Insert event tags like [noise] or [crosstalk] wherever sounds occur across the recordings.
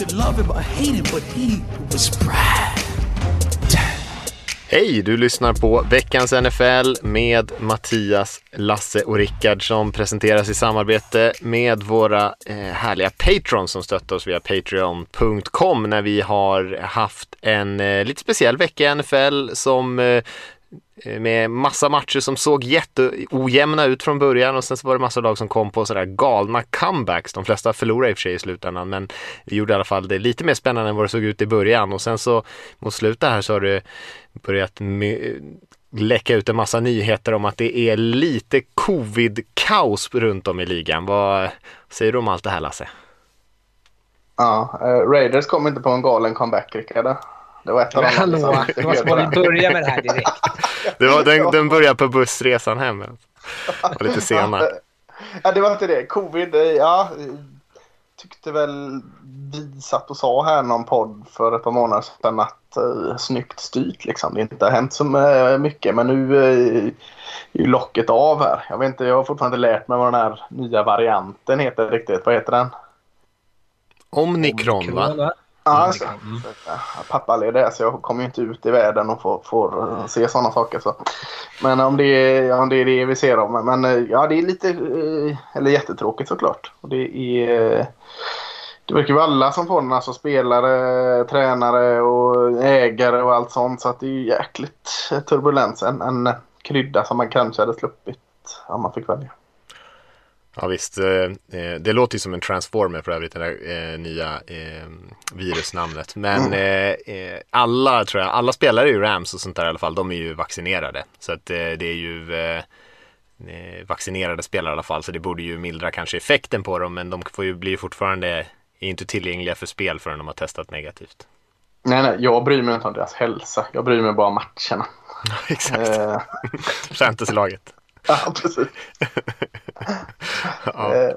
Could love him or hate him, but he was Brad. Hej, du lyssnar på veckans NFL med Mattias, Lasse och Rickard som presenteras i samarbete med våra eh, härliga patrons som stöttar oss via patreon.com när vi har haft en eh, lite speciell vecka i NFL som eh, Eh, med massa matcher som såg jätteojämna ut från början och sen så var det massa lag som kom på sådär galna comebacks. De flesta förlorade i och för sig i slutändan men vi gjorde i alla fall det lite mer spännande än vad det såg ut i början och sen så mot slutet här så har det börjat läcka ut en massa nyheter om att det är lite covid-kaos runt om i ligan. Vad säger du om allt det här Lasse? Ja, uh, Raiders kom inte på en galen comeback, Rickard. Det var ett av de Hallå, då måste man börja med det här direkt. [laughs] det var, den, den började på bussresan hem. Och lite senare. Ja, det var inte det. Covid, ja. Tyckte väl vi satt och sa här någon podd för ett par månader sedan att uh, snyggt styrt liksom. Det inte har hänt så mycket men nu uh, är ju locket av här. Jag vet inte, jag har fortfarande inte lärt mig vad den här nya varianten heter riktigt. Vad heter den? Omnikron va? Ja, alltså, mm. pappa är det så jag kommer ju inte ut i världen och får, får eh, se sådana saker. Så. Men om det, är, om det är det vi ser om. Men eh, ja, det är lite, eh, eller jättetråkigt såklart. Och det är... Det verkar vara alla som får den, alltså spelare, tränare och ägare och allt sånt. Så att det är jäkligt turbulens. En, en krydda som man kanske hade sluppit om man fick välja. Ja visst, eh, eh, det låter ju som en transformer för övrigt, det där eh, nya virusnamnet. Men mm. alla, tror jag, alla spelare i Rams och sånt där i alla fall, de är ju vaccinerade. Så att det är ju vaccinerade spelare i alla fall, så det borde ju mildra kanske effekten på dem, men de får ju bli fortfarande, är inte tillgängliga för spel förrän de har testat negativt. Nej, nej, jag bryr mig inte om deras hälsa. Jag bryr mig bara om matcherna. [laughs] Exakt. [laughs] Fantasylaget. [laughs] Ja, precis. Ja. Eh,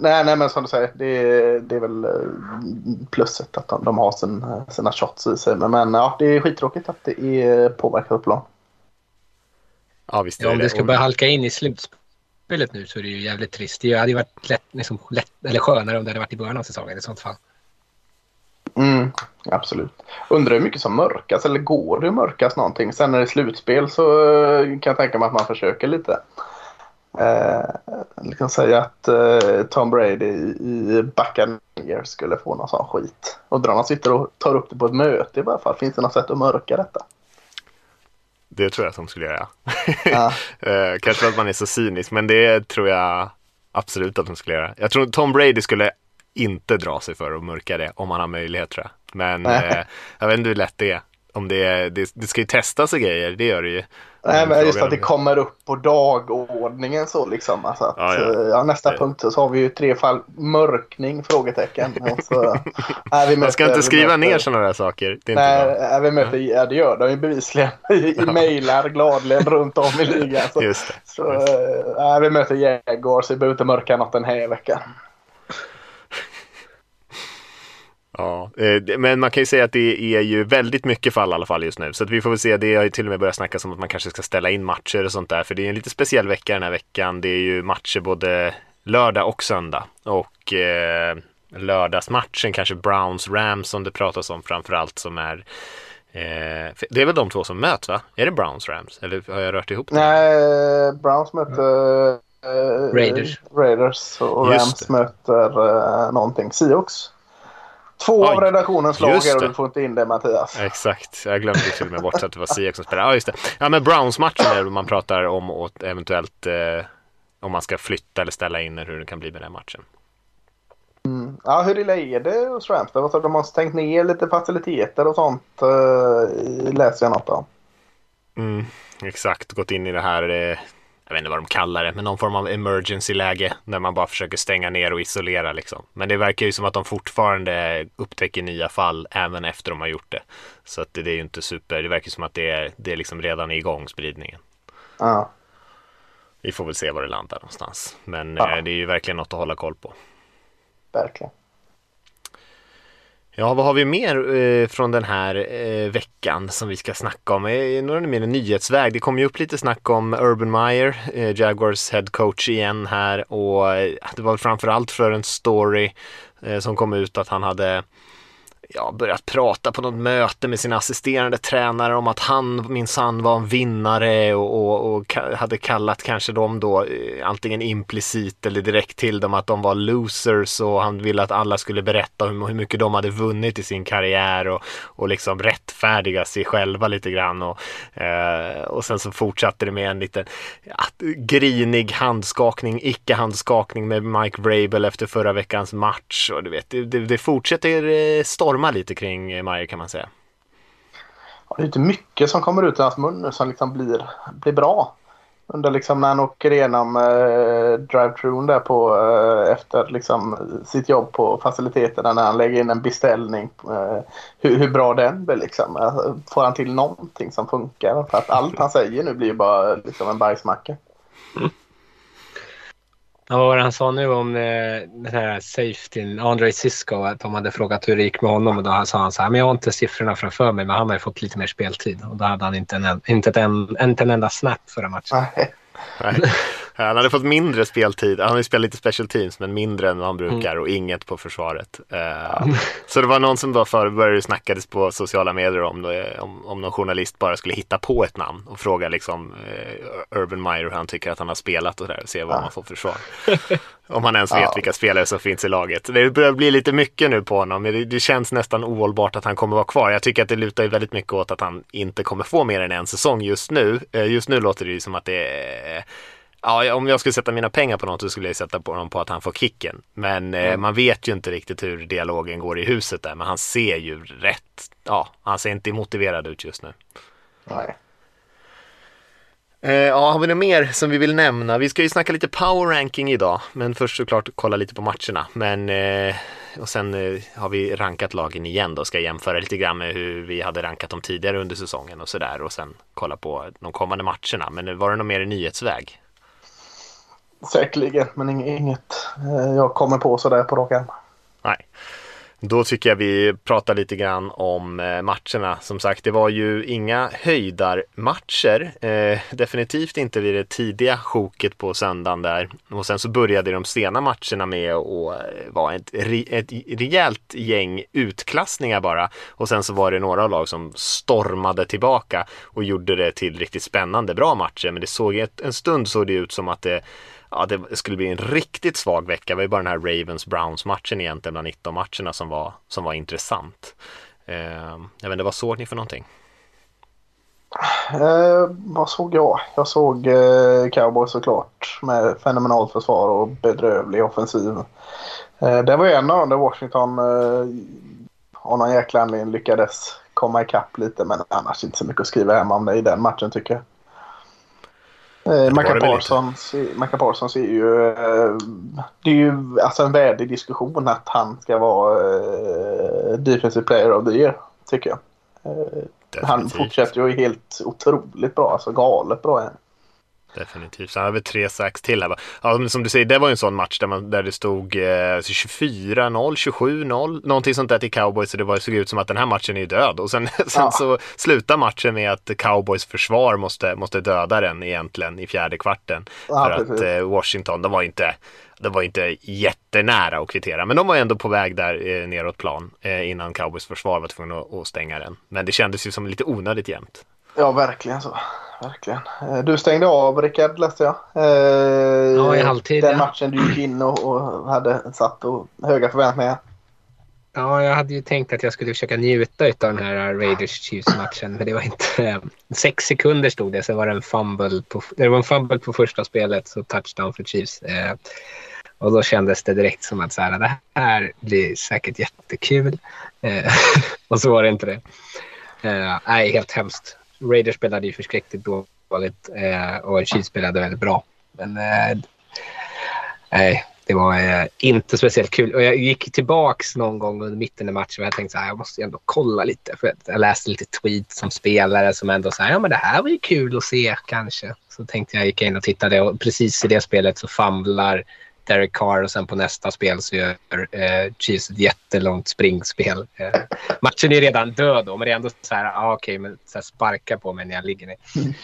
nej, nej, men som du säger, det, är, det är väl eh, plusset att de, de har sin, sina shots i sig. Men, men ja, det är skittråkigt att det är påverkat plan. Ja, visst ja, om det ska börja halka in i slutspelet nu så är det ju jävligt trist. Det hade ju varit lätt, liksom, lätt, eller skönare om det hade varit i början av säsongen i sånt fall. Mm, absolut. Undrar hur mycket som mörkas eller går det att mörkas någonting? Sen när det är slutspel så eh, kan jag tänka mig att man försöker lite. Eh, kan säga att eh, Tom Brady i Buccaneers skulle få någon sån skit. Undrar om han sitter och tar upp det på ett möte i varje fall. Finns det något sätt att mörka detta? Det tror jag att de skulle göra. Ja. [laughs] eh, kanske att man är så cynisk, men det tror jag absolut att de skulle göra. Jag tror Tom Brady skulle inte dra sig för att mörka det om man har möjlighet tror jag. Men eh, jag vet inte hur lätt det är. Om det, är, det, det ska ju testas och grejer, det gör det ju. Nej, men just att det kommer upp på dagordningen så liksom. Alltså att, ja, ja. Eh, ja, nästa det. punkt så har vi ju tre fall mörkning? Frågetecken. [laughs] Så, äh, vi möter, Man ska inte skriva möter, ner sådana där saker. Det är nej, inte bra. vi möter, ja det gör de ju bevisligen [laughs] i, i mejlar gladeligen runt om i ligan. Så, just det, så just Äh, vi möter Jaguars, vi behöver inte mörka något den här veckan. Ja, eh, men man kan ju säga att det är ju väldigt mycket fall i alla fall just nu. Så att vi får väl se, det har ju till och med börjat snackas om att man kanske ska ställa in matcher och sånt där. För det är en lite speciell vecka den här veckan. Det är ju matcher både lördag och söndag. Och eh, lördagsmatchen kanske Browns-Rams som det pratas om framförallt som är eh, det är väl de två som möts va? Är det Browns-Rams? Eller har jag rört ihop det? Nej, Browns möter eh, Raiders. Raiders och Rams möter eh, någonting. Seahawks. Två Oj, av redaktionens lag och du får inte in det Mattias. Exakt, jag glömde till och med bort att det var Siak som spelade. Ja, just det. Ja, men Browns-matchen är man pratar om och eventuellt eh, om man ska flytta eller ställa in hur det kan bli med den matchen. Mm. Ja, hur illa är det hos Rams? De har stängt ner lite faciliteter och sånt eh, läser jag något om. Mm, exakt, gått in i det här eh, jag vet inte vad de kallar det, men någon form av emergency-läge när man bara försöker stänga ner och isolera liksom. Men det verkar ju som att de fortfarande upptäcker nya fall även efter de har gjort det. Så att det, det är ju inte super, det verkar som att det är, det är liksom redan igång spridningen. Ja. Vi får väl se var det landar någonstans. Men Ja. eh, det är ju verkligen något att hålla koll på. Verkligen. Ja, vad har vi mer eh, från den här eh, veckan som vi ska snacka om? Eh, några mer en nyhetsväg. Det kom ju upp lite snack om Urban Meyer, eh, Jaguars head coach igen här och eh, det var framförallt för en story eh, som kom ut att han hade ja, börjat prata på något möte med sina assisterande tränare om att han minsann var en vinnare och, och, och hade kallat kanske dem då eh, antingen implicit eller direkt till dem att de var losers och han ville att alla skulle berätta hur, hur mycket de hade vunnit i sin karriär och, och liksom rättfärdiga sig själva lite grann och, eh, och sen så fortsatte det med en liten ja, grinig handskakning, icke-handskakning med Mike Vrabel efter förra veckans match och du vet, det, det, det fortsätter eh, storma storma lite kring Meyer kan man säga. Ja, Det är inte mycket som kommer ut ur hans mun nu som liksom blir, blir bra. Under liksom när han åker igenom eh, drive-thrun där på eh, efter liksom sitt jobb på faciliteterna när han lägger in en beställning. Eh, hur, hur bra den blir liksom. Eh, Får han till någonting som funkar? För att allt han säger nu blir ju bara liksom en bajsmacka. Ja, vad var det han sa nu om eh, den här safetyn, Andrei Sisko, att de hade frågat hur det gick med honom och då sa han så här, men jag har inte siffrorna framför mig, men han har ju fått lite mer speltid och då hade han inte en, inte en, inte en enda snap förra matchen. Nej. Han hade fått mindre speltid. Han har ju spelat lite special teams men mindre än vad han brukar och inget på försvaret. Eh, [laughs] så det var någon som då för började snackades på sociala medier om, det, om, om någon journalist bara skulle hitta på ett namn och fråga liksom eh, Urban Meyer hur han tycker att han har spelat och där och se vad man får för svar. [laughs] Om han ens vet Ja. vilka spelare som finns i laget. Det börjar bli lite mycket nu på honom. Det, det känns nästan ohållbart att han kommer vara kvar. Jag tycker att det lutar ju väldigt mycket åt att han inte kommer få mer än en säsong just nu. Eh, Just nu låter det ju som att det är Ja, om jag skulle sätta mina pengar på något så skulle jag sätta på honom på att han får kicken. Men eh, man vet ju inte riktigt hur dialogen går i huset där. Men han ser ju rätt, ja, han ser inte motiverad ut just nu. Nej. Eh, ja, har vi något mer som vi vill nämna? Vi ska ju snacka lite power ranking idag, men först såklart kolla lite på matcherna. Men, eh, och sen eh, har vi rankat lagen igen då, ska jämföra lite grann med hur vi hade rankat dem tidigare under säsongen och sådär och sen kolla på de kommande matcherna. Men var det något mer i nyhetsväg? Säkerligen, men inget eh, jag kommer på sådär på rak arm. Nej. Då tycker jag vi pratar lite grann om eh, matcherna. Som sagt, det var ju inga höjdarmatcher. Eh, definitivt inte vid det tidiga sjoket på söndagen där. Och sen så började de sena matcherna med att eh, vara ett, ett rejält gäng utklassningar bara. Och sen så var det några lag som stormade tillbaka och gjorde det till riktigt spännande, bra matcher. Men det såg ett, en stund såg det ut som att det ja, det skulle bli en riktigt svag vecka. Det var ju bara den här Ravens-Browns-matchen egentligen bland 19 matcherna som var, som var intressant. Eh, jag vet inte, vad såg ni för någonting? Eh, vad såg jag? Jag såg eh, Cowboys såklart med fenomenalt försvar och bedrövlig offensiv. Eh, det var ju en av där Washington eh, av någon jäkla anledning lyckades komma ikapp lite men annars inte så mycket att skriva hem om det i den matchen tycker jag. Eh, Parsons, är ju, eh, det är ju alltså en värdig diskussion att han ska vara eh, Defensive Player of the Year tycker jag. Han Definitivt. fortsätter ju helt otroligt bra, alltså galet bra. än. Definitivt. Så han har väl tre sax till här. Ja, som du säger, det var ju en sån match där, man, där det stod eh, 24-0, 27-0, någonting sånt där till cowboys. Så det var, såg ut som att den här matchen är död. Och sen, [laughs] sen Ja. så slutar matchen med att cowboys försvar måste, måste döda den egentligen i fjärde kvarten. Ja, för att precis. eh, Washington, de var inte de var inte jättenära att kvittera, men de var ändå på väg där eh, neråt plan eh, innan Cowboys försvar var tvungna att, att stänga den. Men det kändes ju som lite onödigt jämnt. Ja, verkligen så. Verkligen. Eh, Du stängde av Rickard läste jag. Eh, Ja, i halvtid, Den matchen du gick in och, och hade satt och höga förväntningar. Ja, jag hade ju tänkt att jag skulle försöka njuta av den här Raiders-Chiefs-matchen, men det var inte... [laughs] Sex sekunder stod det, sen var det en fumble på, det var en fumble på första spelet, så touchdown för Chiefs. Eh, och då kändes det direkt som att så här, det här blir säkert jättekul. [laughs] Och så var det inte det. Nej, helt hemskt. Raiders spelade ju förskräckligt dåligt eh, och Chiefs spelade väldigt bra. Men eh, nej, det var eh, inte speciellt kul. Och jag gick tillbaks någon gång under mitten av matchen och jag tänkte så här, jag måste ändå kolla lite. För jag läste lite tweets som spelare som ändå sa, ja men det här var ju kul att se kanske. Så tänkte jag, gick in och tittade och precis i det spelet så famlar Derek Carr och sen på nästa spel så gör eh, Chiefs ett jättelångt springspel. Eh, matchen är redan död då, men det är ändå så här, ah, okej, okay, men så sparka på mig när jag ligger ner. Mm.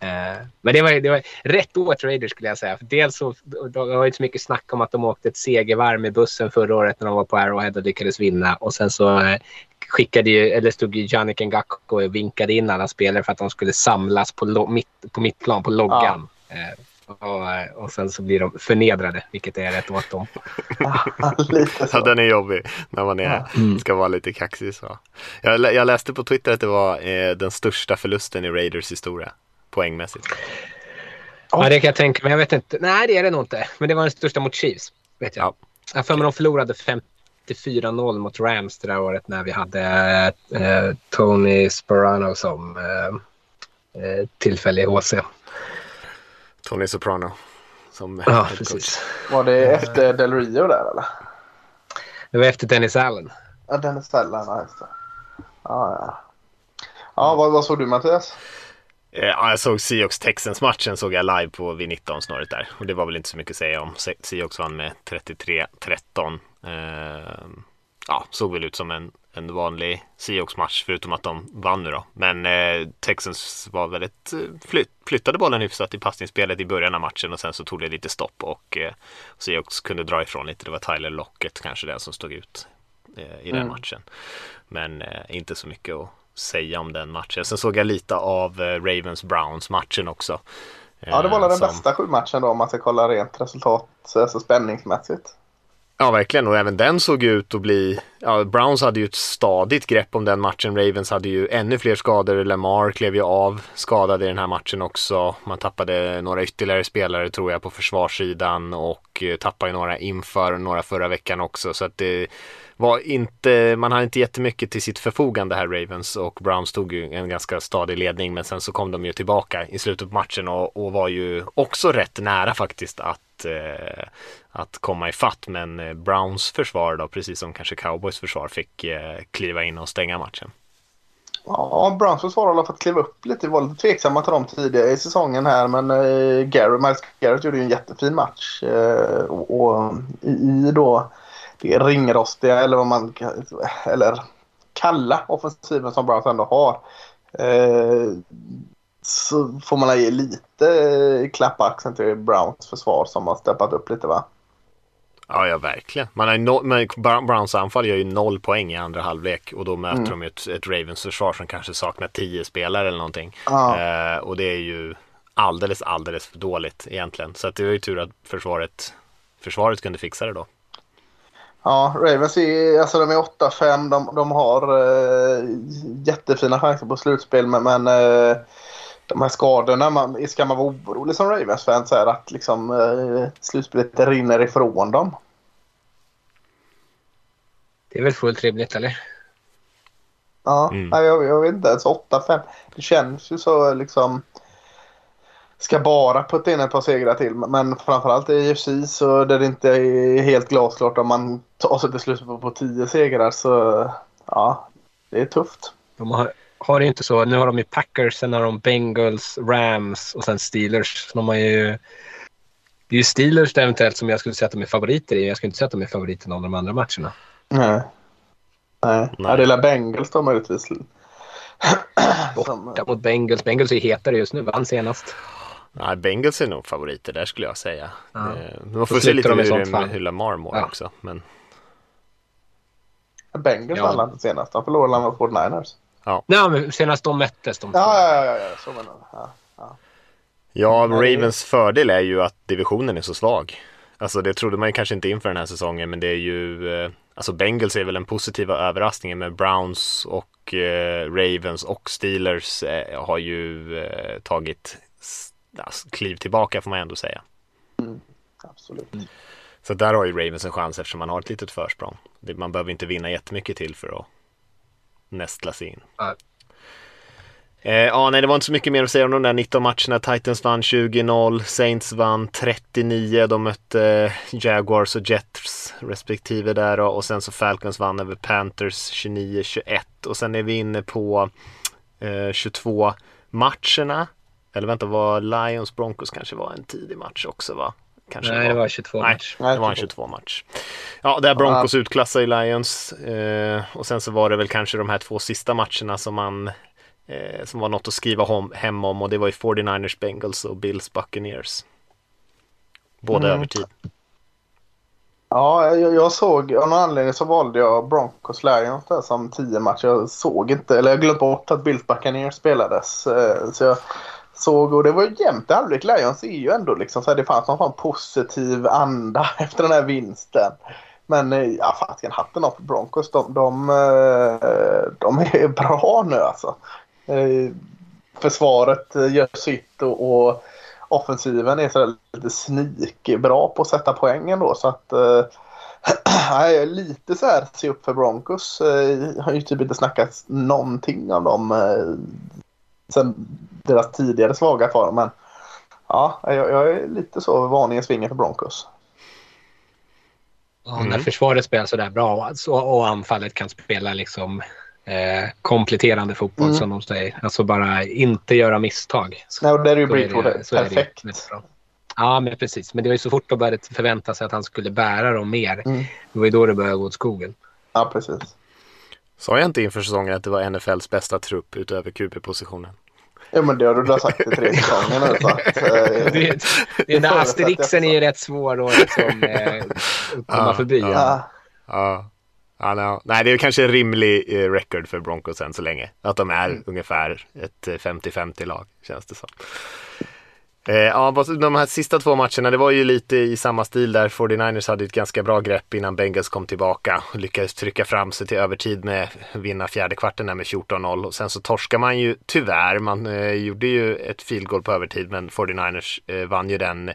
Eh, men det var, det var rätt åt Raiders skulle jag säga. För dels så det var inte så mycket snack om att de åkte ett segervarv med bussen förra året när de var på Arrowhead och lyckades vinna. Och sen så eh, skickade ju, eller stod ju Jannik Ngakko och vinkade in alla spelare för att de skulle samlas på, mitt, på mittplan på loggan. Ja. Och, och, sen så blir de förnedrade, vilket är rätt åt dem. ja, den är jobbig när man är, mm. ska vara lite kaxig. Så. Jag, jag läste på Twitter att det var eh, den största förlusten i Raiders historia poängmässigt? Ja, det kan jag tänka mig. Jag vet inte. Nej, det är det nog inte. Men det var den största mot Chiefs. Vet jag. Ja. Jag för mig de förlorade 54-0 mot Rams det där året när vi hade eh, Tony Sperano som eh, eh tillfällig HC. Tony Soprano. Som ja, precis. Var det efter Del Rio där eller? Det var efter Dennis Allen. Ja, Dennis Allen, ja just det. Ja, ja. ja vad, vad såg du Mattias? Eh, ja, jag såg Seahawks Texans matchen såg jag live på V19 snarare där. Och det var väl inte så mycket att säga om. Seahawks vann med 33-13. Eh, ja, såg väl ut som en, en vanlig Seahawks match förutom att de vann nu då. Men eh, Texans var väldigt eh, flytt, flyttade bollen hyfsat i passningsspelet i början av matchen och sen så tog det lite stopp och eh, Seahawks kunde dra ifrån lite. Det var Tyler Lockett kanske den som stod ut eh, i den mm. matchen. Men eh, inte så mycket att säga om den matchen. Sen såg jag lite av eh, Ravens-Browns matchen också. Ja, det var väl den som... bästa sju matchen då om man ska kolla rent resultat, alltså spänningsmässigt. Ja, verkligen. Och även den såg ut att bli... Ja, Browns hade ju ett stadigt grepp om den matchen. Ravens hade ju ännu fler skador. Lamar klev ju av skadad i den här matchen också. Man tappade några ytterligare spelare tror jag på försvarssidan och eh, tappade några inför några förra veckan också. Så att det var inte, man hade inte jättemycket till sitt förfogande här Ravens och Browns tog ju en ganska stadig ledning men sen så kom de ju tillbaka i slutet på matchen och, och var ju också rätt nära faktiskt att, eh, att komma i fatt men eh, Browns försvar då, precis som kanske Cowboys försvar, fick eh, kliva in och stänga matchen. Ja, Browns försvar har fått kliva upp lite. Vi var lite tveksamma till dem tidigare i säsongen här. Men eh, Miles Garrett gjorde ju en jättefin match. Eh, och, och i, i, då det ringrostiga eller vad man eller kalla offensiven som Browns ändå har. Eh, så får man ge lite eh, klapp axeln till Browns försvar som har steppat upp lite va? Ja, ja verkligen. Man har no men Browns anfall gör ju noll poäng i andra halvlek och då möter mm. de ett, ett Ravens försvar som kanske saknar tio spelare eller någonting. Ah. Eh, och det är ju alldeles, alldeles för dåligt egentligen. Så att det var ju tur att försvaret, försvaret kunde fixa det då. Ja, Ravens är, alltså de är 8-5. De, de har eh, jättefina chanser på slutspel men, men eh, de här skadorna, man, ska man vara orolig som Ravens-fan så är att liksom, eh, slutspelet rinner ifrån dem. Det är väl fullt rimligt eller? Ja, mm. jag, jag vet inte. Alltså 8-5. Det känns ju så liksom ska bara putta in ett par segrar till. Men framförallt i UFC så där det inte är helt glasklart om man tar sig till slut på, på tio segrar så ja, det är tufft. De har, har det inte så. Nu har de ju Packers, sen har de Bengals, Rams och sen Steelers. De har ju det är ju Steelers eventuellt som jag skulle säga att de är favoriter i. Jag skulle inte säga att de är favoriter i någon av de andra matcherna. Nej. Nej, Nej. Ja, det är Bengals då möjligtvis. [clears throat] Borta mot Bengals. Bengals är hetare just nu, vann senast. Nej, Bengals är nog favoriter där skulle jag säga. Ja. Eh, man får se lite hur, hur Lamar mår ja. också. Men... Bengals ja. vann inte senast. Han förlorade mot 49ers. Ja. Nej, men senast de möttes. De ja, ja, ja, ja, så menar ja, ja. ja, Ravens fördel är ju att divisionen är så svag. Alltså det trodde man ju kanske inte inför den här säsongen, men det är ju eh, Alltså Bengals är väl den positiva överraskningen med Browns och eh, Ravens och Steelers eh, har ju eh, tagit alltså, kliv tillbaka får man ändå säga. Mm, absolut. Mm. Så där har ju Ravens en chans eftersom man har ett litet försprång. Man behöver inte vinna jättemycket till för att nästla sig in. Eh, ja, nej, det var inte så mycket mer att säga om de där 19 matcherna. Titans vann 20-0, Saints vann 39. De mötte Jaguars och Jets respektive där och sen så Falcons vann över Panthers 29-21 och sen är vi inne på eh, 22 matcherna. Eller vänta, var Lions Broncos kanske var en tidig match också va? Kanske Nej, det var 22 Nej, match. det var en 22 match. Ja, där Broncos utklassade i Lions. Eh, och sen så var det väl kanske de här två sista matcherna som man eh, som var något att skriva hem, hem om och det var ju 49ers Bengals och Bills Buccaneers. Båda Mm. över tid. Ja, jag, jag såg, av någon anledning så valde jag Broncos Lions där som 10 match. Jag såg inte, eller jag glömde bort att Bills Buccaneers spelades. Eh, Så jag såg, och det var ju jämnt i halvlek. Lions är ju ändå liksom så här, det fanns någon positiv anda [laughs] efter den här vinsten. Men eh, ja, fasiken hatten av för Broncos. De, de, eh, de är [laughs] bra nu alltså. Eh, försvaret gör sitt och, och offensiven är så där lite sneaky bra på att sätta poängen då. Så att [clears throat] jag är lite så här se upp för Broncos. Jag har ju typ inte snackat någonting om dem sen deras tidigare svaga form. Men ja, jag, jag är lite så varningens finger för Broncos. Ja, när försvaret spelar sådär bra alltså, och anfallet kan spela liksom eh, kompletterande fotboll Mm. som de säger. Alltså bara inte göra misstag. Nej, och där är ju är Bridgewater är perfekt. bra. Ja, men precis. Men det var ju så fort de började förvänta sig att han skulle bära dem mer. Mm. Det var ju då det började gå åt skogen. Ja, precis. Sa jag inte inför säsongen att det var NFLs bästa trupp utöver QB-positionen? Ja, men det har du sagt i tre säsonger nu. Så att, eh, [laughs] Det, den förutsätter där asterixen är ju rätt svår att liksom, eh, komma Ja, förbi. ja. ja. Ja. No. Nej, det är kanske en rimlig eh, record för Broncos än så länge. Att de är ungefär ett eh, 50-50 lag, känns det som. Eh, ja, de här sista två matcherna, det var ju lite i samma stil där. 49ers hade ett ganska bra grepp innan Bengals kom tillbaka och lyckades trycka fram sig till övertid med vinna fjärde kvarten där med 14-0 och sen så torskar man ju tyvärr. Man eh, gjorde ju ett field goal på övertid men 49ers eh, vann ju den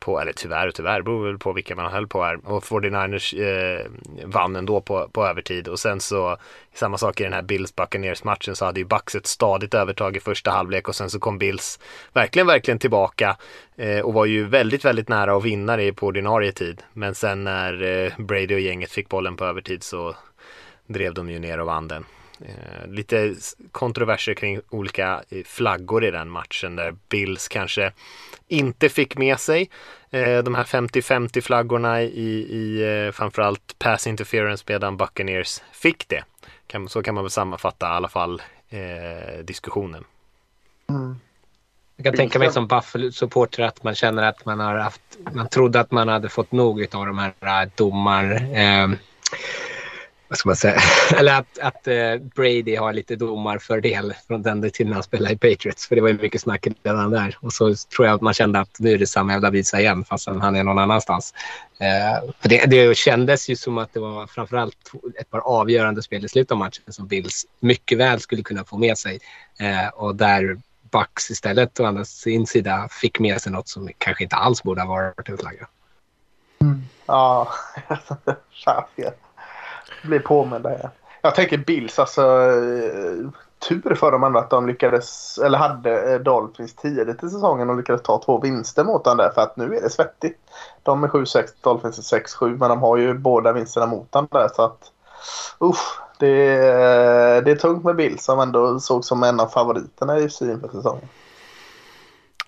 på, eller tyvärr och tyvärr, beror väl på vilka man höll på här. Och 49ers eh, vann ändå på, på övertid. Och sen så, samma sak i den här Bills Buccaneers matchen så hade ju Bucks ett stadigt övertag i första halvlek och sen så kom Bills verkligen, verkligen tillbaka eh, och var ju väldigt, väldigt nära att vinna det på ordinarie tid. Men sen när eh, Brady och gänget fick bollen på övertid så drev de ju ner och vann den. Eh, lite kontroverser kring olika eh, flaggor i den matchen där Bills kanske inte fick med sig eh, de här 50-50 flaggorna i, i eh, framförallt pass interference medan Buccaneers fick det. Kan, så kan man väl sammanfatta i alla fall eh, diskussionen. Jag kan tänka mig som Buffalo-supporter att man känner att man har haft, man trodde att man hade fått nog av de här domar, eh, vad ska man säga, [laughs] eller att, att eh, Brady har lite domarfördel från den tiden han spelade i Patriots. För det var ju mycket snack redan där. Och så tror jag att man kände att nu är det samma jävla visa igen fast han är någon annanstans. Eh, för det, det kändes ju som att det var framförallt ett par avgörande spel i slutet av matchen som Bills mycket väl skulle kunna få med sig. Eh, och där Bucks istället å andra sin sida fick med sig något som kanske inte alls borde ha varit en flagga. Ja, [laughs] jag blir påmind där. Jag tänker Bills, alltså eh, tur för dem ändå att de lyckades, eller hade eh, Dolphins tidigt i säsongen och lyckades ta två vinster mot dem där för att nu är det svettigt. De är 7-6, Dolphins är 6-7 men de har ju båda vinsterna mot dem där så att usch, det, är- det är tungt med Bills som ändå såg som en av favoriterna i syn inför säsongen.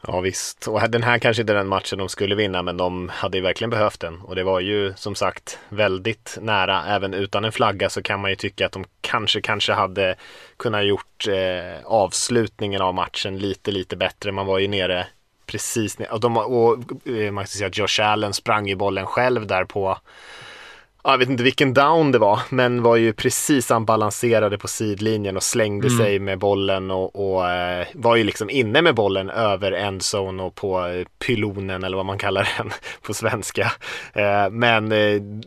Ja visst, och den här kanske inte är den matchen de skulle vinna men de hade ju verkligen behövt den. Och det var ju som sagt väldigt nära. Även utan en flagga så kan man ju tycka att de kanske, kanske hade kunnat gjort eh, avslutningen av matchen lite, lite bättre. Man var ju nere precis nere. Och, de, och eh, man ska säga att Josh Allen sprang ju bollen själv där på jag vet inte vilken down det var, men var ju precis han balanserade på sidlinjen och slängde sig med bollen och, och eh, var ju liksom inne med bollen över endzone och på eh, pylonen eller vad man kallar den [laughs] på svenska. Eh, men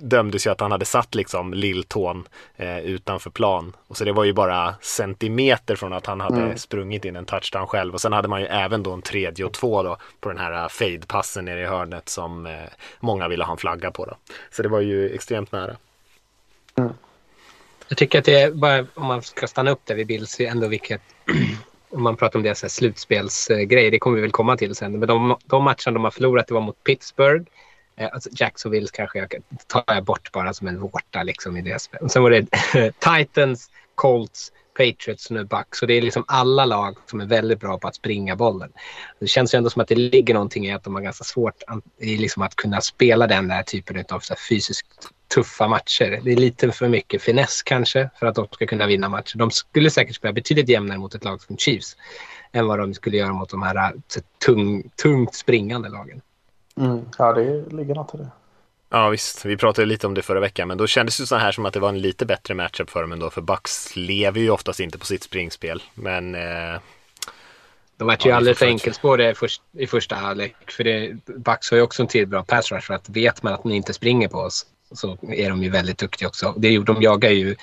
dömdes ju att han hade satt liksom lilltån utanför plan. Och så det var ju bara centimeter från att han hade sprungit in en touchdown själv. Och sen hade man ju även då en tredje och två då på den här fade-passen nere i hörnet som många ville ha en flagga på då. Så det var ju extremt nära. Jag tycker att det är bara, om man ska stanna upp där vid Bills, ändå vilket [clears throat] om man pratar om deras så här slutspelsgrej, det kommer vi väl komma till sen. Men de, de matcherna de har förlorat, det var mot Pittsburgh. Eh, alltså Jacksonville kanske jag tar jag bort bara som en vårta liksom i det spelet. Sen var det [laughs] Titans, Colts, Patriots och nu Bucks. Så det är liksom alla lag som är väldigt bra på att springa bollen. Det känns ju ändå som att det ligger någonting i att de har ganska svårt i liksom att kunna spela den där typen av så fysiskt tuffa matcher. Det är lite för mycket finess kanske för att de ska kunna vinna matcher. De skulle säkert spela betydligt jämnare mot ett lag som Chiefs än vad de skulle göra mot de här så tung, tungt springande lagen. Mm, ja, det ligger något i det. Ja visst, vi pratade lite om det förra veckan men då kändes det så här som att det var en lite bättre matchup för dem ändå för Bucks lever ju oftast inte på sitt springspel men eh... De vart ju ja, alldeles för enkelspåriga i, först, i första halvlek. För det, Bucks har ju också en till bra pass rush för att vet man att ni inte springer på oss så är de ju väldigt duktiga också. Det, de jagar ju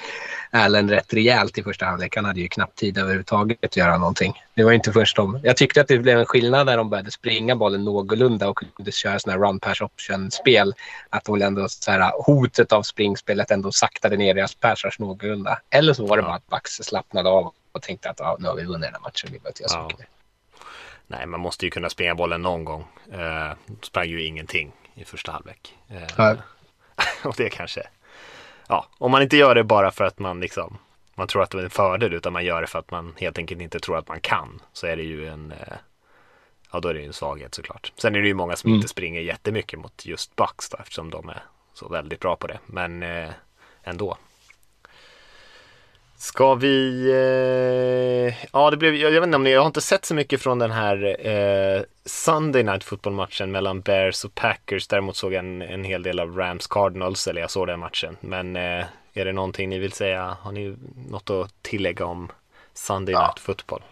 Allen rätt rejält i första halvlek. Han hade ju knappt tid överhuvudtaget att göra någonting. Det var inte först de... Jag tyckte att det blev en skillnad när de började springa bollen någorlunda och kunde köra sådana här run pass option-spel. Att de ändå så här, hotet av springspelet ändå saktade ner deras passars någorlunda. Eller så var det bara att Bax slappnade av och tänkte att ja, nu har vi vunnit den här matchen. Vi behöver inte göra så Nej, man måste ju kunna springa bollen någon gång. Eh, sprang ju ingenting i första halvlek. Eh, ja. [laughs] och det kanske, ja, om man inte gör det bara för att man liksom, man tror att det är en fördel utan man gör det för att man helt enkelt inte tror att man kan så är det ju en, eh, ja då är det ju en svaghet såklart. Sen är det ju många som mm. inte springer jättemycket mot just Bucks då eftersom de är så väldigt bra på det, men eh, ändå. Ska vi... Eh, ja, det blev, jag, jag, vet inte om ni, jag har inte sett så mycket från den här eh, Sunday Night Football-matchen mellan Bears och Packers. Däremot såg jag en, en hel del av Rams Cardinals, eller jag såg den matchen. Men eh, är det någonting ni vill säga? Har ni något att tillägga om Sunday Night Football?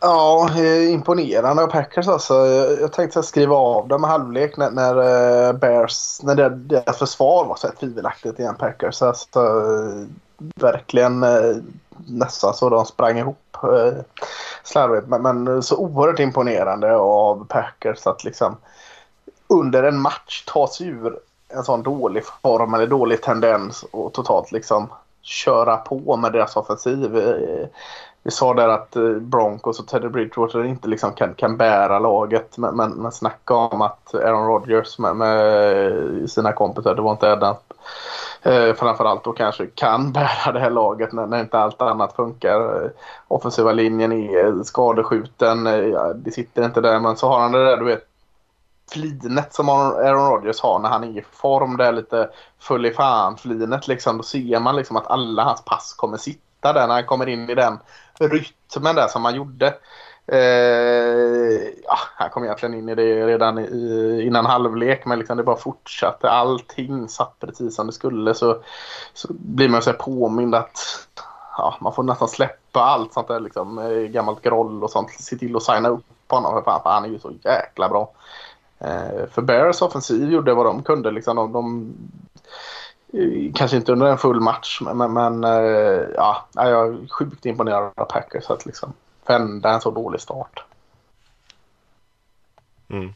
Ja, eh, imponerande av Packers alltså. Jag tänkte skriva av dem med halvlek när, när eh, Bears, när deras försvar var så här tvivelaktigt igen Packers. Alltså, verkligen eh, nästan så de sprang ihop eh, slarvigt. Men, men, så oerhört imponerande av Packers att liksom under en match ta sig ur en sån dålig form eller dålig tendens och totalt liksom köra på med deras offensiv. Eh, vi sa där att eh, Broncos och Teddy Bridgewater inte liksom kan, kan bära laget. Men, men, men snacka om att Aaron Rodgers med, med sina kompisar, det var inte Adam eh, framförallt då kanske kan [laughs] bära det här laget när, när inte allt annat funkar. Eh, offensiva linjen är eh, skadeskjuten, eh, ja, det sitter inte där men så har han det där du vet flinet som Aaron Rodgers har när han är i form. Det är lite full i fan-flinet liksom. Då ser man liksom att alla hans pass kommer sitta där när han kommer in i den rytmen där som han gjorde. Eh, ja, han kom egentligen in i det redan i, innan halvlek men liksom det bara fortsatte. Allting satt precis som det skulle så, så blir man så påmind att ja, man får nästan släppa allt sånt där liksom, eh, gammalt groll och sånt. Se till att signa upp honom för fan för han är ju så jäkla bra. Eh, för Bears offensiv gjorde vad de kunde. Liksom, de, de eh, kanske inte under en full match men, men eh, ja, jag är sjukt imponerad av Packers att liksom vända en så dålig start. Mm.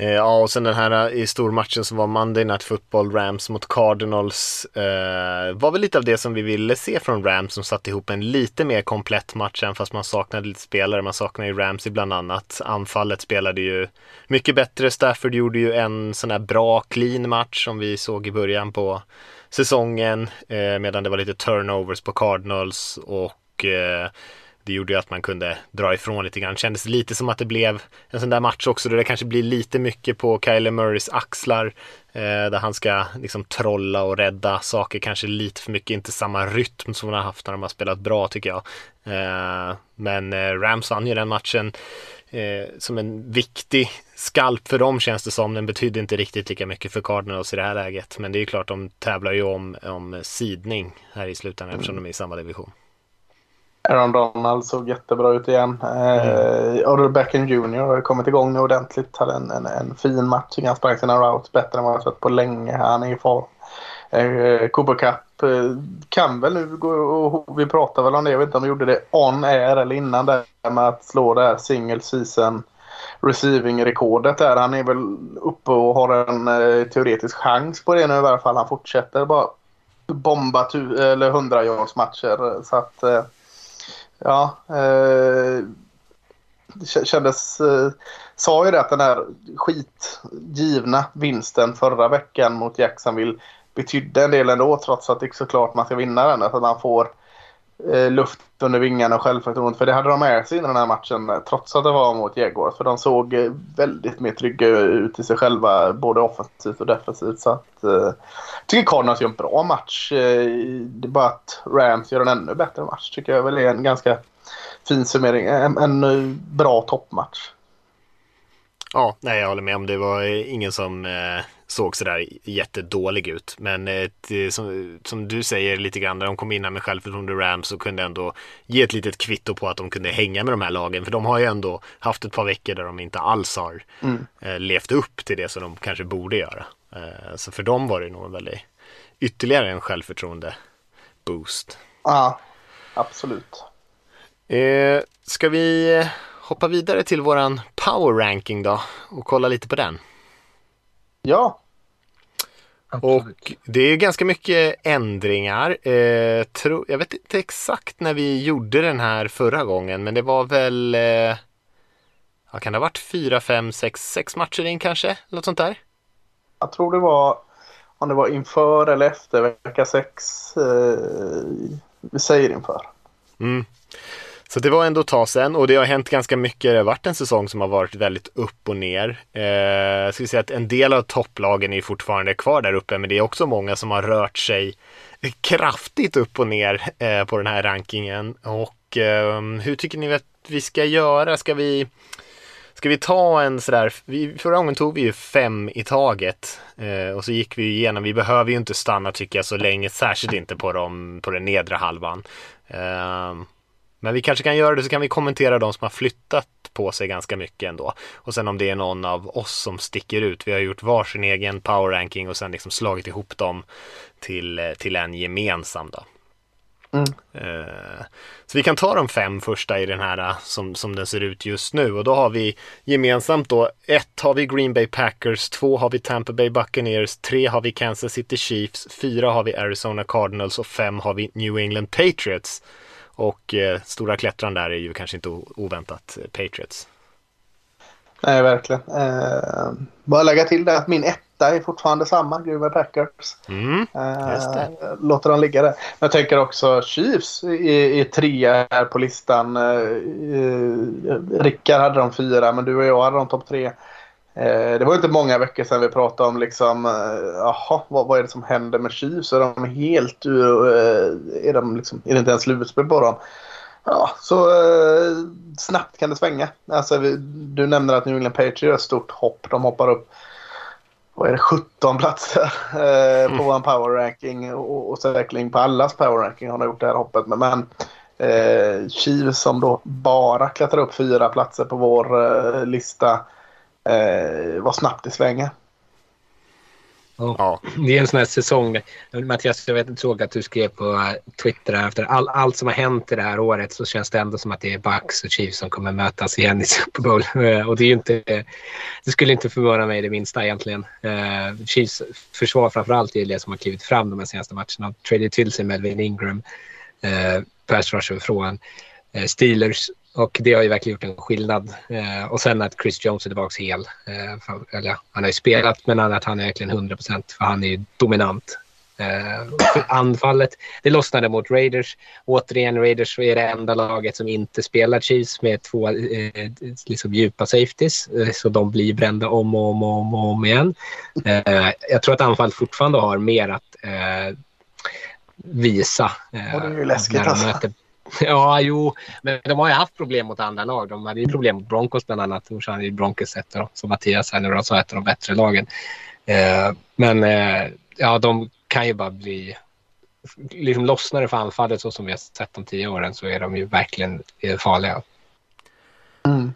Eh, ja, och sen den här eh, i stormatchen som var Monday Night Football, Rams mot Cardinals. Eh, var väl lite av det som vi ville se från Rams som satte ihop en lite mer komplett match än fast man saknade lite spelare. Man saknade ju Ramsey bland annat. Anfallet spelade ju mycket bättre. Stafford gjorde ju en sån här bra clean match som vi såg i början på säsongen. Eh, medan det var lite turnovers på Cardinals och eh, det gjorde ju att man kunde dra ifrån lite grann. Kändes lite som att det blev en sån där match också där det kanske blir lite mycket på Kyler Murrays axlar. Eh, där han ska liksom trolla och rädda saker, kanske lite för mycket, inte samma rytm som han har haft när de har spelat bra tycker jag. Eh, men Rams vann ju den matchen som en viktig skalp för dem känns det som. Den betydde inte riktigt lika mycket för Cardinals i det här läget. Men det är klart, de tävlar ju om, om sidning här i slutändan eftersom de är i samma division. Aaron Donald såg jättebra ut igen. Mm. Eh, Odell Beckham Jr har kommit igång nu ordentligt. Hade en, en, en fin match. Han sprang sina routes bättre än vad jag sett på länge. Han är i form. Eh, Cooper Cup eh, kan väl nu gå och vi pratade väl om det. Jag vet inte om vi gjorde det on air eller innan det med att slå det här single season receiving-rekordet där. Han är väl uppe och har en eh, teoretisk chans på det nu i alla fall. Han fortsätter bara bomba tu- eller 100 yards matcher. Så att eh, Ja, eh, det kändes... Eh, sa ju det att den här skitgivna vinsten förra veckan mot Jacksonville betydde en del ändå trots att det är såklart man ska vinna den. Att man får eh, luft under vingarna och självförtroende. För det hade de med sig i den här matchen trots att det var mot Djurgården. För de såg eh, väldigt mer trygga ut i sig själva både offensivt och defensivt. Så att, eh, jag tycker Cardinals gör en bra match. Eh, det är bara att Rams gör en ännu bättre match. Tycker jag väl är en ganska fin summering. En, en bra toppmatch. Ja, nej jag håller med om det var ingen som eh, såg sådär jättedålig ut. Men eh, som, som, du säger lite grann, när de kom in med självförtroende Rams så kunde ändå ge ett litet kvitto på att de kunde hänga med de här lagen. För de har ju ändå haft ett par veckor där de inte alls har mm. eh, levt upp till det som de kanske borde göra. Eh, så för dem var det nog en väldigt ytterligare en självförtroende boost. Ja, absolut. Eh, ska vi hoppa vidare till våran power ranking då och kolla lite på den? Ja. Absolut. Och det är ganska mycket ändringar. Eh, tro, jag vet inte exakt när vi gjorde den här förra gången men det var väl eh, ja, kan det ha varit fyra, fem, sex, sex matcher in kanske? Något sånt där? Jag tror det var om det var inför eller efter vecka sex. Eh, vi säger inför. Mm. Så det var ändå ett tag sedan och det har hänt ganska mycket. Det har varit en säsong som har varit väldigt upp och ner. Eh, ska vi säga att en del av topplagen är fortfarande kvar där uppe, men det är också många som har rört sig kraftigt upp och ner eh, på den här rankingen. Och eh, hur tycker ni att vi ska göra? Ska vi Ska vi ta en sådär, vi, förra gången tog vi ju fem i taget eh, och så gick vi igenom, vi behöver ju inte stanna tycker jag så länge, särskilt inte på, dem, på den nedre halvan. Eh, men vi kanske kan göra det så kan vi kommentera de som har flyttat på sig ganska mycket ändå. Och sen om det är någon av oss som sticker ut. Vi har gjort varsin egen power ranking och sen liksom slagit ihop dem till, eh, till en gemensam då. Mm. Uh, så vi kan ta de fem första i den här eh, som, som den ser ut just nu och då har vi gemensamt då ett har vi Green Bay Packers, två har vi Tampa Bay Buccaneers, tre har vi Kansas City Chiefs, fyra har vi Arizona Cardinals och fem har vi New England Patriots. Och eh, stora klättran där är ju kanske inte oväntat eh, Patriots. Nej, verkligen. Eh, bara lägga till det att min etta är fortfarande samma, Green Packers. Mm, eh, låter dem ligga där. Jag tänker också Chiefs är, är trea här på listan. Eh, Rickard hade de fyra, men du och jag hade de topp tre. Eh, det var inte många veckor sedan vi pratade om liksom, eh, jaha, vad, vad är det som händer med Chiefs? Är de helt ur, eh, är, de liksom, är det inte ens slutspel på dem? Ja, så eh, snabbt kan det svänga. Alltså, vi, du nämner att New England Patriots gör ett stort hopp. De hoppar upp vad är det, 17 platser eh, på mm. vår power ranking och, och säkerligen på allas power ranking har de gjort det här hoppet. Men, men eh, Chiefs som då bara klättrar upp fyra platser på vår eh, lista eh, vad snabbt det svänger. Ja. Det är en sån här säsong. Mattias, jag vet, såg att du skrev på Twitter efter all, allt som har hänt i det här året så känns det ändå som att det är Bucks och Chiefs som kommer mötas igen i Super Bowl. [laughs] Och det, är inte, det skulle inte förvåna mig det minsta egentligen. Uh, Chiefs försvar framförallt är det som har klivit fram de här senaste matcherna. Traded till sig Melvin Ingram, pass rusher från Steelers och det har ju verkligen gjort en skillnad. Eh, och sen att Chris Jones är tillbaka hel. Eh, för, eller, han har ju spelat, men att han är verkligen 100 procent för han är ju dominant. Eh, anfallet, det lossnade mot Raiders. Återigen, Raiders är det enda laget som inte spelar Chiefs med två eh, liksom djupa safeties. Eh, så de blir brända om och om och om, och om igen. Eh, jag tror att anfallet fortfarande har mer att eh, visa. och det är ju läskigt alltså. [laughs] Ja, jo, men de har ju haft problem mot andra lag. De hade ju problem mot Broncos bland annat. Torsan hade ju Broncos ett av som Mattias här nu, sa, ett av de bättre lagen. Eh, men eh, ja, de kan ju bara bli... Liksom lossnar det för anfallet så som vi har sett de tio åren så är de ju verkligen eh, farliga. Mm.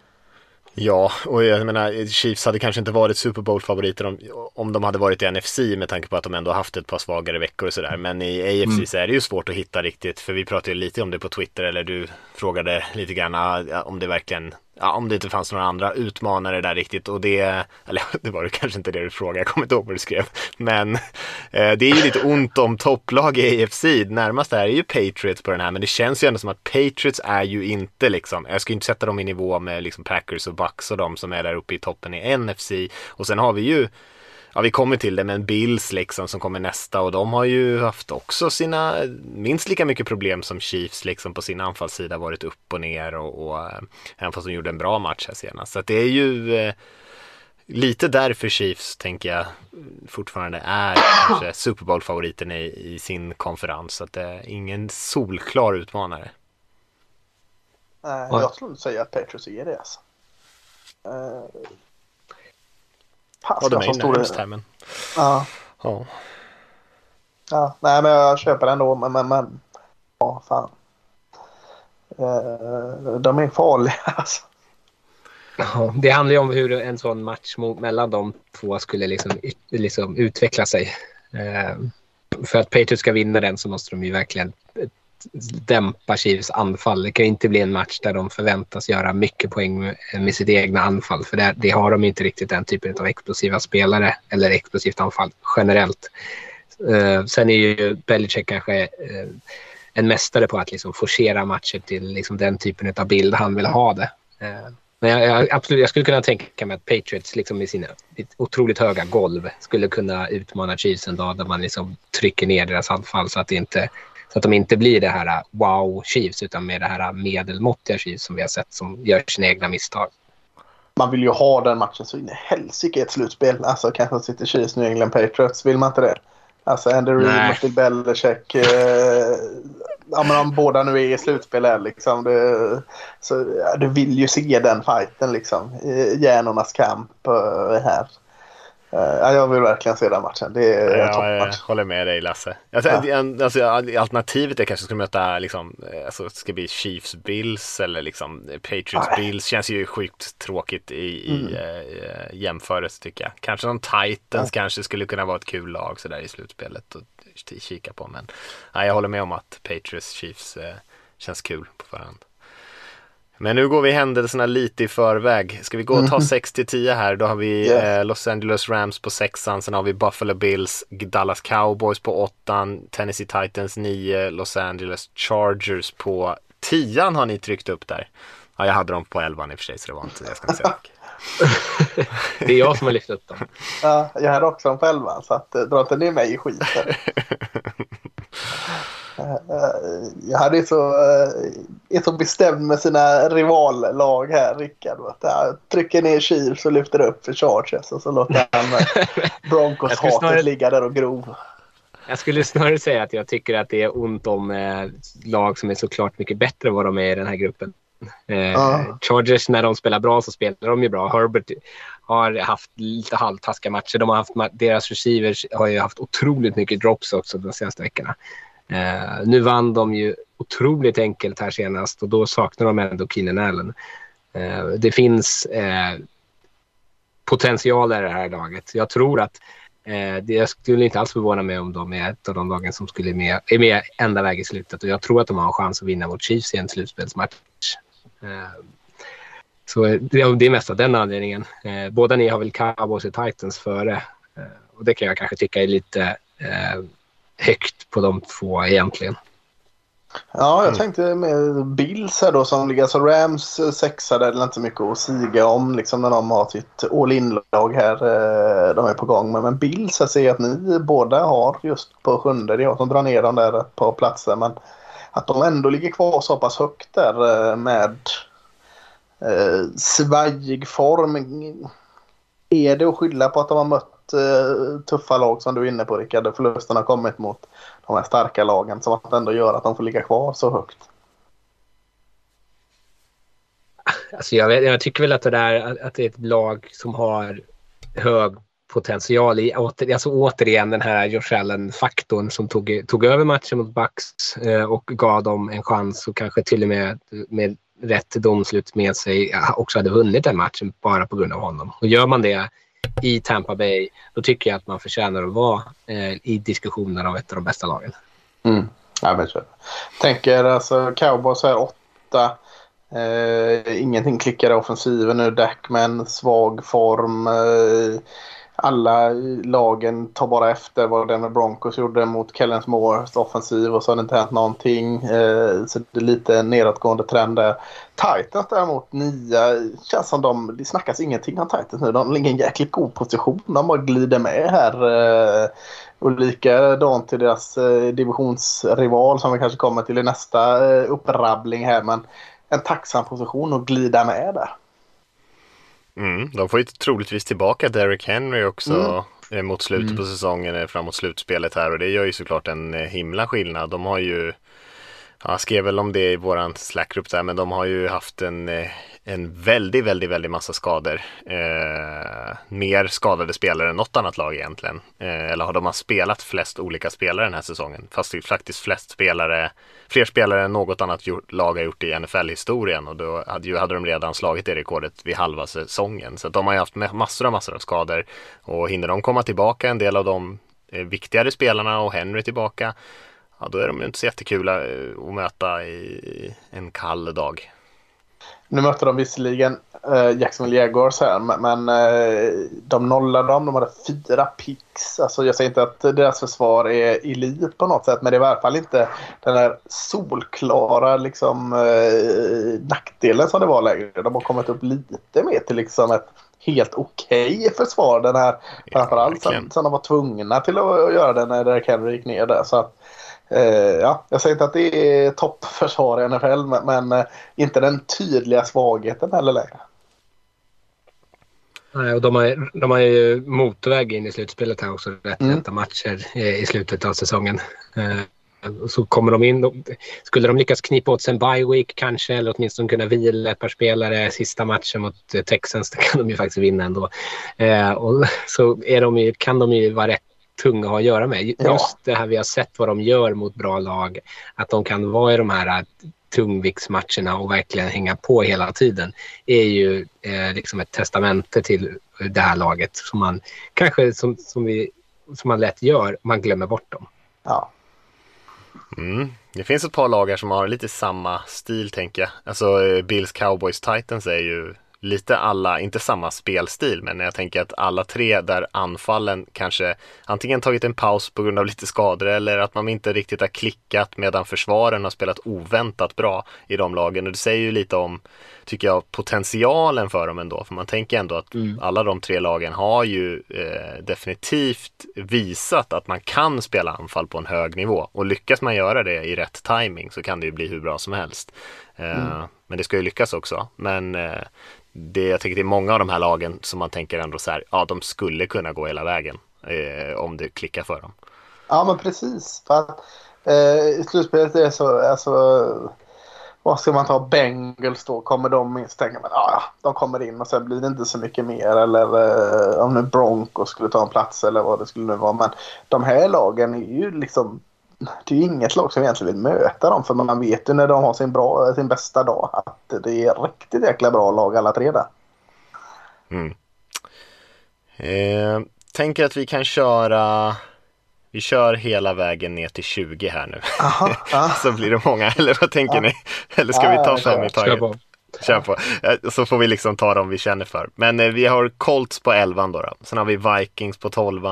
Ja, och jag menar Chiefs hade kanske inte varit Super Bowl-favoriter om, om de hade varit i NFC med tanke på att de ändå haft ett par svagare veckor och sådär. Men i AFC mm. så är det ju svårt att hitta riktigt, för vi pratade ju lite om det på Twitter eller du frågade lite grann ah, om det verkligen ja, om det inte fanns några andra utmanare där riktigt. Och det, eller [laughs] det var det kanske inte det du frågade, jag kommer inte ihåg vad du skrev, men eh, det är ju lite ont om topplag i AFC, närmast är ju Patriots på den här, men det känns ju ändå som att Patriots är ju inte liksom, jag ska inte sätta dem i nivå med liksom Packers och Bucks och de som är där uppe i toppen i NFC och sen har vi ju ja vi kommer till det, men Bills liksom som kommer nästa och de har ju haft också sina minst lika mycket problem som Chiefs liksom på sin anfallssida varit upp och ner och, och eh, även fast de gjorde en bra match här senast. Så att det är ju eh, lite därför Chiefs tänker jag fortfarande är kanske Super Bowl-favoriten i, i sin konferens. Så att det är ingen solklar utmanare. Nej, jag skulle säga att Petrus är det alltså. Uh, Ja, de är ju närmast här men... Ja. ja. Ja, nej men jag köper ändå men, men, men ja fan. Uh, de är farliga [laughs] alltså. Ja, det handlar ju om hur en sån match mellan de två skulle liksom, liksom utveckla sig. Uh, för att Patriots ska vinna den så måste de ju verkligen dämpa Chiefs anfall. Det kan inte bli en match där de förväntas göra mycket poäng med, sitt egna anfall. För det, det, har de inte riktigt den typen av explosiva spelare eller explosivt anfall generellt. Uh, sen är ju Belichick kanske uh, en mästare på att liksom forcera matcher till liksom den typen av bild han vill ha det. Uh, men jag, jag, absolut, jag skulle kunna tänka mig att Patriots liksom med sina otroligt höga golv skulle kunna utmana Chiefs en dag där man liksom trycker ner deras anfall så att det inte så att de inte blir det här uh, wow Chiefs utan mer det här uh, medelmåttiga Chiefs som vi har sett som gör sina egna misstag. Man vill ju ha den matchen så in i helsike i ett slutspel. Alltså kanske sitter Chiefs, New England Patriots. Vill man inte det? Alltså Andy Reid Bill Belichick. Eh, ja, men om båda nu är i slutspel här liksom. Det, så, ja, du vill ju se den fighten liksom. Hjärnornas kamp uh, här. Ja, jag vill verkligen se den matchen. Det är ja, en toppmatch. Jag håller med dig Lasse. Alltså, ja. alltså, alternativet är kanske att möta liksom, alltså, ska bli Chiefs Bills eller liksom Patriots Nej. Bills. Känns ju sjukt tråkigt i, mm. i uh, jämförelse tycker jag. Kanske någon Titans ja. kanske skulle kunna vara ett kul lag sådär i slutspelet att kika på. Men nej, jag håller med om att Patriots Chiefs uh, känns kul på förhand. Men nu går vi händelserna lite i förväg. Ska vi gå och ta 6 till 10 här? Då har vi yeah. eh, Los Angeles Rams på sexan, sen har vi Buffalo Bills, Dallas Cowboys på åttan, Tennessee Titans 9, Los Angeles Chargers på tian har ni tryckt upp där. Ja, jag hade dem på elvan i och för sig, så det var inte, jag ska säga [laughs] [laughs] Det är jag som har lyft upp dem. Ja, jag hade också dem på elvan, så att, eh, dra inte ner mig i skiten. [laughs] Eh, jag hade så, är så bestämd med sina rivallag här, Rickard. Trycker ner Chiefs och lyfter upp för Chargers och så låter han [laughs] Broncos-hatet snarare... ligga där och grov. Jag skulle snarare säga att jag tycker att det är ont om eh, lag som är såklart mycket bättre än vad de är i den här gruppen. Eh, uh. Chargers, när de spelar bra så spelar de ju bra. Herbert har haft lite halvtaskiga matcher. De har haft, deras receivers har ju haft otroligt mycket drops också de senaste veckorna. Eh, nu vann de ju otroligt enkelt här senast och då saknar de ändå Keenan Allen. Eh, det finns eh, potential i det här laget. Jag tror att eh, det, jag skulle inte alls förvåna mig om de är ett av de lagen som skulle med, är med ända väg i slutet och jag tror att de har en chans att vinna mot Chiefs i en slutspelsmatch. Eh, så det, det är mest av den anledningen. Eh, båda ni har väl Cowboys och Titans före eh, och det kan jag kanske tycka är lite eh, högt på de två egentligen. Ja, jag mm. tänkte med Bills här då som ligger, alltså Rams eh, sexa där är det inte mycket att siga om liksom när de har sitt all in-lag här. Eh, de är på gång med. Men Bills, jag ser att ni båda har just på sjunde. Det är jag som drar ner dem där ett par platser. Men att de ändå ligger kvar så pass högt där eh, med eh, svajig form. Är det att skylla på att de har mött Eh, tuffa lag som du är inne på Rickard. Förlusten har kommit mot de här starka lagen som att ändå gör att de får ligga kvar så högt. Alltså jag, vet, jag tycker väl att det, där, att det är ett lag som har hög potential i, åter, alltså återigen den här Josh Allen-faktorn som tog, tog över matchen mot Bucks eh, och gav dem en chans och kanske till och med med rätt domslut med sig eh, också hade vunnit den matchen bara på grund av honom. Och gör man det i Tampa Bay, då tycker jag att man förtjänar att vara eh, i diskussionen av ett av de bästa lagen. Mm. Ja, men så. Tänker alltså cowboys är åtta. Eh, ingenting klickar i offensiven nu. Dackman, svag form. Eh, alla lagen tar bara efter vad Denver Broncos gjorde mot Kellens Moores offensiv och så har det inte hänt någonting. Eh, så det är lite nedåtgående trend där. Titans däremot, nia, känns som de, det snackas ingenting om Titans nu. De ligger i en jäkligt god position. De bara glider med här. Eh, och likadant till deras eh, divisionsrival som vi kanske kommer till i nästa eh, upprabbling här. Men en tacksam position att glida med där. Mm, de får ju troligtvis tillbaka Derek Henry också mm. mot slutet mm. på säsongen, eh, framåt slutspelet här och det gör ju såklart en himla skillnad. De har ju, jag skrev väl om det i våran Slack-grupp där, men de har ju haft en en väldigt, väldigt, väldigt massa skador. Eh, mer skadade spelare än något annat lag egentligen. Eh, eller har de har spelat flest olika spelare den här säsongen. Fast det är faktiskt flest spelare, fler spelare än något annat lag har gjort i NFL-historien. Och då hade, ju, hade de redan slagit det rekordet vid halva säsongen. Så de har ju haft massor av massor av skador. Och hinner de komma tillbaka, en del av de eh, viktigare spelarna och Henry tillbaka. Ja, då är de ju inte så jättekul eh, att möta i en kall dag. Nu mötte de visserligen eh, Jacksonville Jaguars här, men eh, de nollade dem. De hade fyra picks. Alltså, jag säger inte att deras försvar är elit på något sätt, men det är i alla fall inte den där solklara liksom, eh, nackdelen som det var längre. De har kommit upp lite mer till liksom ett helt okej okay försvar. Den här, framförallt sen, sen de var tvungna till att göra det när Derek Henry gick ner där. Så att, ja, jag säger inte att det är toppförsvar i NFL, men, men eh, inte den tydliga svagheten heller längre. Nej, och de har, de har ju motorväg in i slutspelet här också. Rätt mm. lätta matcher i slutet av säsongen. Eh, så kommer de in. Skulle de lyckas knipa åt sig en bye week kanske eller åtminstone kunna vila ett par spelare sista matchen mot Texans, [laughs] det kan de ju faktiskt vinna ändå. och så är de ju, kan de ju vara rätt tunga att ha att göra med. Just ja. det här vi har sett vad de gör mot bra lag. Att de kan vara i de här äh, tungviktsmatcherna och verkligen hänga på hela tiden är ju eh, liksom ett testamente till det här laget som man kanske som, som, vi, som man lätt gör, man glömmer bort dem. Ja. Mm. Det finns ett par lag här som har lite samma stil tänker jag. Alltså eh, Bills Cowboys Titans är ju lite alla, inte samma spelstil, men jag tänker att alla tre där anfallen kanske antingen tagit en paus på grund av lite skador eller att man inte riktigt har klickat medan försvaren har spelat oväntat bra i de lagen. Och det säger ju lite om, tycker jag, potentialen för dem ändå. För man tänker ändå att mm. alla de tre lagen har ju eh, definitivt visat att man kan spela anfall på en hög nivå. Och lyckas man göra det i rätt timing så kan det ju bli hur bra som helst. Eh, mm. Men det ska ju lyckas också. Men eh, det, jag tänker det är många av de här lagen som man tänker ändå så här, ja de skulle kunna gå hela vägen eh, om det klickar för dem. Ja men precis. För att, eh, I slutspelet är det så, alltså, vad ska man ta Bengals då? Kommer de in? Så tänker man, ja, de kommer in och sen blir det inte så mycket mer. Eller eh, om nu Broncos skulle ta en plats eller vad det skulle nu vara. Men de här lagen är ju liksom det är ju inget lag som egentligen vill möta dem för man vet ju när de har sin, bra, sin bästa dag att det är riktigt jäkla bra lag alla tre där. Mm. Eh, tänker att vi kan köra vi kör hela vägen ner till 20 här nu. Aha, [laughs] så blir det många, eller vad tänker ja. ni? Eller ska vi ta fem i taget? Kör på. Eh, så får vi liksom ta dem vi känner för. Men eh, vi har Colts på 11 då, då. Sen har vi Vikings på 12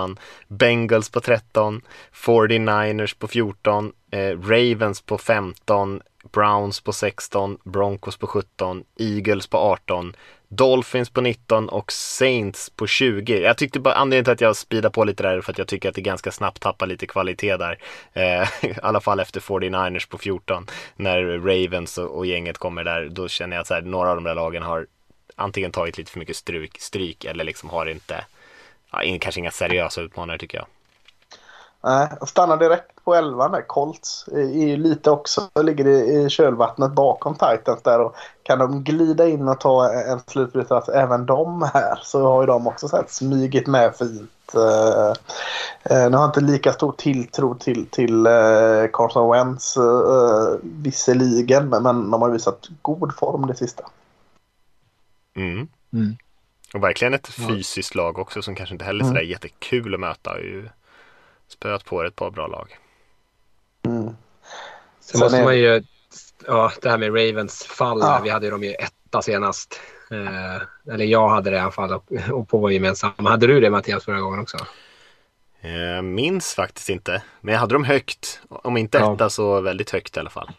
Bengals på 13 49ers på 14 eh, Ravens på 15 Browns på 16 Broncos på 17 Eagles på 18 Dolphins på 19 och Saints på 20. Jag tyckte bara, anledningen till att jag speedar på lite där för att jag tycker att det ganska snabbt tappar lite kvalitet där. Eh, [laughs] I alla fall efter 49ers på 14. När Ravens och, och gänget kommer där, då känner jag att så här, några av de där lagen har antingen tagit lite för mycket stryk, stryk eller liksom har inte, ja, kanske inga seriösa utmanare tycker jag. Nej, och stannar direkt på 11 där. Colts är ju lite också, ligger i kölvattnet bakom Titans där. Och kan de glida in och ta en slutplats även de här så har ju de också sett smygit med fint. Uh, uh, nu har jag inte lika stor tilltro till, till uh, Carson Wentz uh, visserligen men de har visat god form det sista. Mm. Mm. Och verkligen ett fysiskt lag också som kanske inte heller är mm. jättekul att möta spöat på ett par bra lag. Mm. Sen, Sen måste är... man ju ja, det här med Ravens fall. Ja. Vi hade ju dem ju etta senast. Eh, eller jag hade det i alla fall och, och på vår gemensamma. Hade du det Mattias förra gången också? Eh, minns faktiskt inte, men jag hade dem högt. Om inte Ja. etta så väldigt högt i alla fall.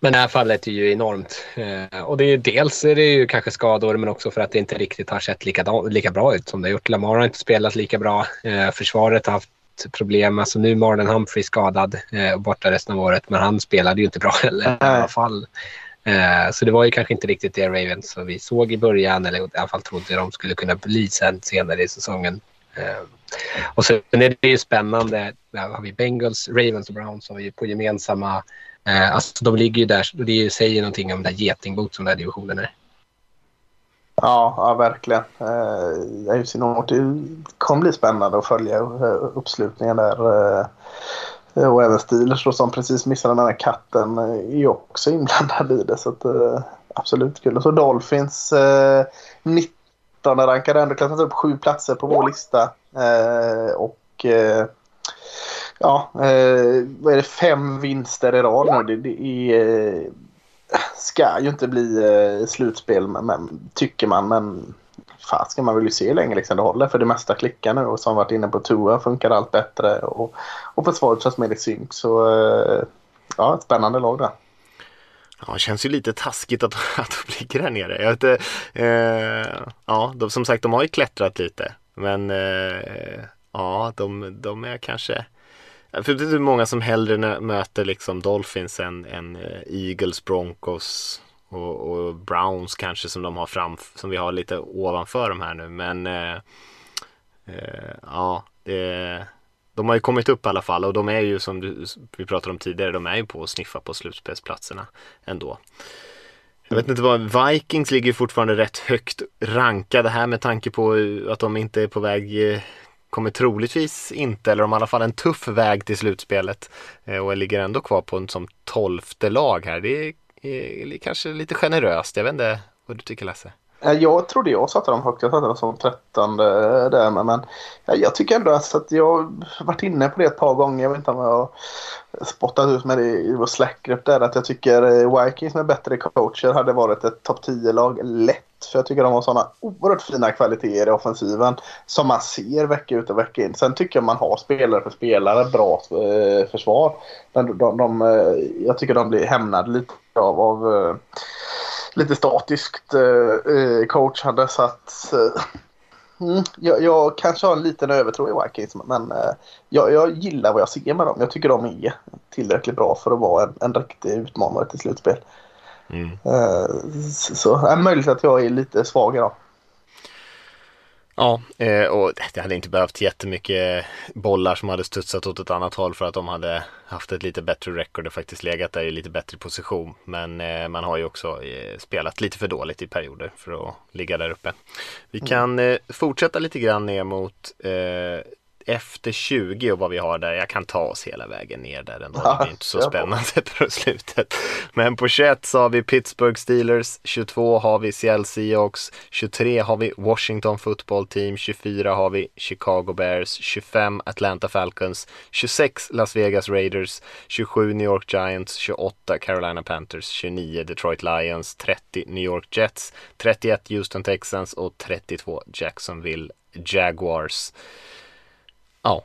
Men det här fallet är ju enormt. Eh, och det är ju, dels är det ju kanske skador men också för att det inte riktigt har sett lika, lika bra ut som det har gjort. Lamar har inte spelat lika bra. Eh, försvaret har haft problem. Alltså nu är Marlon Humphrey skadad eh, och borta resten av året men han spelade ju inte bra heller i alla fall. Eh, så det var ju kanske inte riktigt det Ravens som vi såg i början eller i alla fall trodde de skulle kunna bli sen senare i säsongen. Eh, och sen är det ju spännande. Där har vi Bengals, Ravens och Browns har vi på gemensamma alltså de ligger ju där, det säger någonting om det där getingbot som den här divisionen är. Ja, ja verkligen. Eh, North det kommer bli spännande att följa eh, uppslutningen där. Eh, och även Steelers som precis missade den här katten eh, är ju också inblandad i det. Så att, eh, absolut kul. Och så Dolphins eh, 19 rankade ändå klättrat upp sju platser på vår lista. Eh, och eh, ja, eh, vad är det? Fem vinster i rad nu. Det, det är, eh, ska ju inte bli eh, slutspel men, men, tycker man. Men fan ska man väl ju se länge liksom det håller. För det mesta klickar nu och som varit inne på toa funkar allt bättre. Och, och försvaret känns mer i synk. Så eh, ja, ett spännande lag där. Ja, det känns ju lite taskigt att, [laughs] att de ligger här nere. Jag vet eh, ja, de, som sagt de har ju klättrat lite. Men eh, ja, de, de är kanske för det är många som hellre möter liksom Dolphins än, än eh, Eagles, Broncos och, och Browns kanske som de har fram, som vi har lite ovanför de här nu. Men eh, eh, ja, det, de har ju kommit upp i alla fall och de är ju som du, vi pratade om tidigare, de är ju på att sniffa på slutspelsplatserna ändå. Jag vet inte vad, Vikings ligger ju fortfarande rätt högt rankade här med tanke på att de inte är på väg eh, kommer troligtvis inte, eller de har i alla fall en tuff väg till slutspelet eh, och ligger ändå kvar på en som tolfte lag här. Det är, är kanske lite generöst. Jag vet inte vad du tycker Lasse? Eh, jag trodde jag satte dem högt. Jag satte dem som 13 där. Men, men jag tycker ändå att jag har varit inne på det ett par gånger. Jag vet inte om jag har spottat ut med det i vår slackgrupp där. Att jag tycker eh, Vikings med bättre coacher hade varit ett topp 10-lag lätt. För jag tycker de har sådana oerhört fina kvaliteter i offensiven. Som man ser vecka ut och vecka in. Sen tycker jag man har spelare för spelare. Bra eh, försvar. Men de, de, de, jag tycker de blir hämnade lite av, av lite statiskt eh, coachande så att eh, mm, jag, jag kanske har en liten övertro i Vikings men eh, jag, jag gillar vad jag ser med dem. Jag tycker de är tillräckligt bra för att vara en, en riktig utmanare till slutspel. Mm. Eh, så så är det möjligt att jag är lite svag idag. Ja, eh, och det hade inte behövt jättemycket bollar som hade studsat åt ett annat håll för att de hade haft ett lite bättre record och faktiskt legat där i lite bättre position. Men eh, man har ju också eh, spelat lite för dåligt i perioder för att ligga där uppe. Vi kan eh, fortsätta lite grann ner mot efter 20 och vad vi har där. Jag kan ta oss hela vägen ner där ändå. Det är inte så spännande [laughs] på slutet. Men på 21 så har vi Pittsburgh Steelers, 22 har vi Seattle Seahawks, 23 har vi Washington Football Team, 24 har vi Chicago Bears, 25 Atlanta Falcons, 26 Las Vegas Raiders, 27 New York Giants, 28 Carolina Panthers, 29 Detroit Lions, 30 New York Jets, 31 Houston Texans och 32 Jacksonville Jaguars. Ja,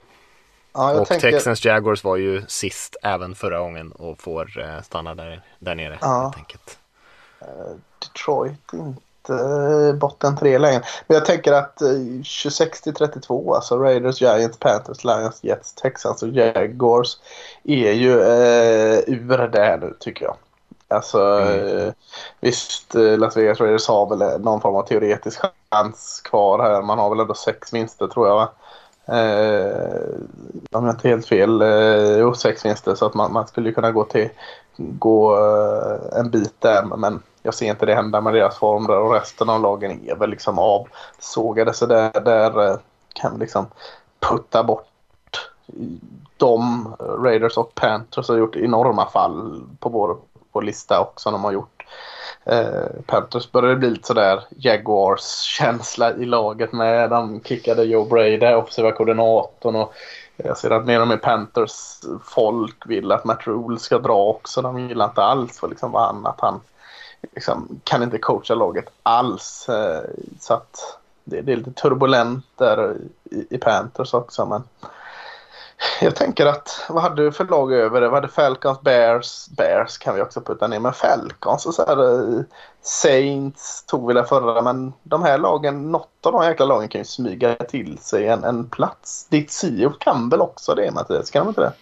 Ja, och tänker, Texans Jaguars var ju sist även förra gången och får eh, stanna där, där nere Ja. helt enkelt. Detroit inte eh, botten tre längre. Men jag tänker att eh, 26 till 32, alltså Raiders, Giants, Panthers, Lions, Jets, Texans och Jaguars är ju eh, ur det här nu tycker jag. Alltså eh, visst, eh, Las Vegas Raiders har väl eh, någon form av teoretisk chans kvar här. Man har väl ändå sex vinster tror jag va? Eh, om jag inte helt fel, eh, jo sex vinster så att man, man skulle kunna gå till gå eh, en bit där men jag ser inte det hända med deras form där och resten av lagen är väl liksom avsågade så där, där eh, kan vi liksom putta bort de Raiders och Panthers har gjort enorma fall på vår, vår lista också de har gjort. Eh, Panthers började bli lite sådär Jaguars känsla i laget med. De kickade Joe Brady, offensiva koordinatorn och Jag ser att mer och mer Panthers folk vill att Matt Rule ska dra också. De gillar inte alls liksom vad liksom han, att han liksom, kan inte coacha laget alls. Eh, så att det, det är lite turbulent där i, i Panthers också. Men jag tänker att vad hade du för lag över det? Vad hade Falcons, Bears? Bears kan vi också putta ner. Men Falcons och så här, eh, Saints tog vi där förra. Men de här lagen, något av de jäkla lagen kan ju smyga till sig en, en plats. Ditt Sio kan väl också det Mattias? Kan de inte det?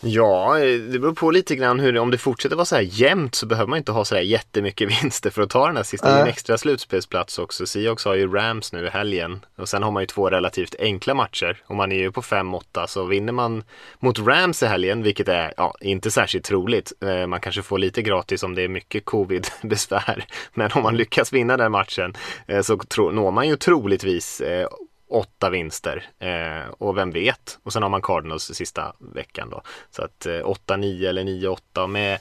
Ja, det beror på lite grann hur, om det fortsätter vara så här jämnt så behöver man inte ha så här jättemycket [laughs] vinster för att ta den här sista. Det är en extra slutspelsplats också. Seahawks har ju Rams nu i helgen och sen har man ju två relativt enkla matcher och man är ju på 5-8 så vinner man mot Rams i helgen, vilket är ja, inte särskilt troligt. Eh, man kanske får lite gratis om det är mycket covid-besvär, [laughs] men om man lyckas vinna den matchen eh, så når man ju troligtvis eh, åtta vinster eh, och vem vet. Och sen har man Cardinals sista veckan då. Så att eh, 8-9 eller 9-8 med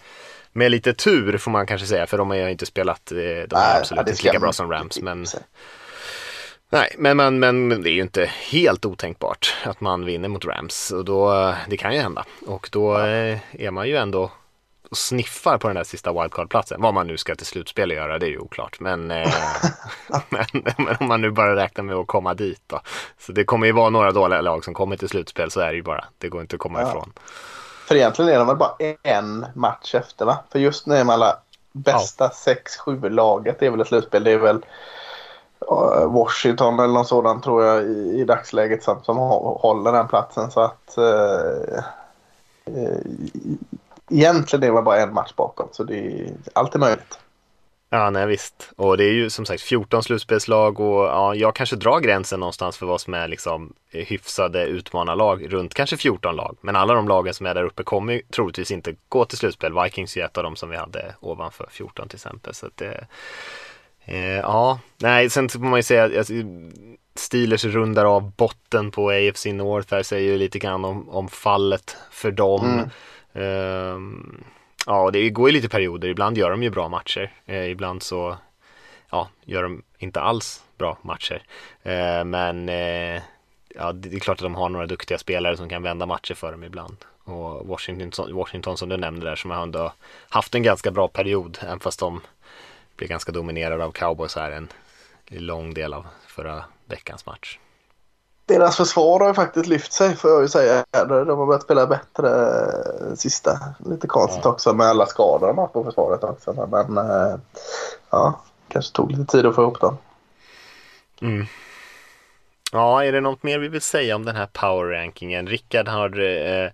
med lite tur får man kanske säga för de har ju inte spelat, eh, de är absolut inte lika bra som Rams. Men, nej, men, men, men det är ju inte helt otänkbart att man vinner mot Rams och då, det kan ju hända. Och då eh, är man ju ändå och sniffar på den där sista wildcard-platsen. Vad man nu ska till slutspel göra, det är ju oklart. Men, eh, [laughs] men, men, om man nu bara räknar med att komma dit då. Så det kommer ju vara några dåliga lag som kommer till slutspel, så är det ju bara. Det går inte att komma ja. ifrån. För egentligen är de väl bara en match efter va? För just nu är man alla bästa 6-7 ja. laget, det är väl ett slutspel. Det är väl Washington eller något sådant tror jag i, i dagsläget som, som håller den platsen. Så att eh, eh, egentligen är man bara en match bakom så det är alltid möjligt. Ja, nej visst. Och det är ju som sagt 14 slutspelslag och ja, jag kanske drar gränsen någonstans för vad som är liksom hyfsade utmanarlag runt kanske 14 lag. Men alla de lagen som är där uppe kommer ju troligtvis inte gå till slutspel. Vikings är ett av dem som vi hade ovanför 14 till exempel. Så att det, eh, ja, nej, sen får man ju säga att alltså, Steelers rundar av botten på AFC North. Här säger ju lite grann om, om fallet för dem. Mm. Ehm, ja, det går ju lite perioder. Ibland gör de ju bra matcher. Eh, ibland så ja, gör de inte alls bra matcher. Eh, men eh, ja, det är klart att de har några duktiga spelare som kan vända matcher för dem ibland. Och Washington, Washington som du nämnde där som har ändå haft en ganska bra period. Även fast de blev ganska dominerade av cowboys här en lång del av förra veckans match. Deras försvar har ju faktiskt lyft sig får jag ju säga. De har börjat spela bättre sista. Lite konstigt ja. också med alla skador de har på försvaret också. Men eh, ja, kanske tog lite tid att få ihop dem. Mm. Ja, är det något mer vi vill säga om den här power-rankingen? Rickard har eh,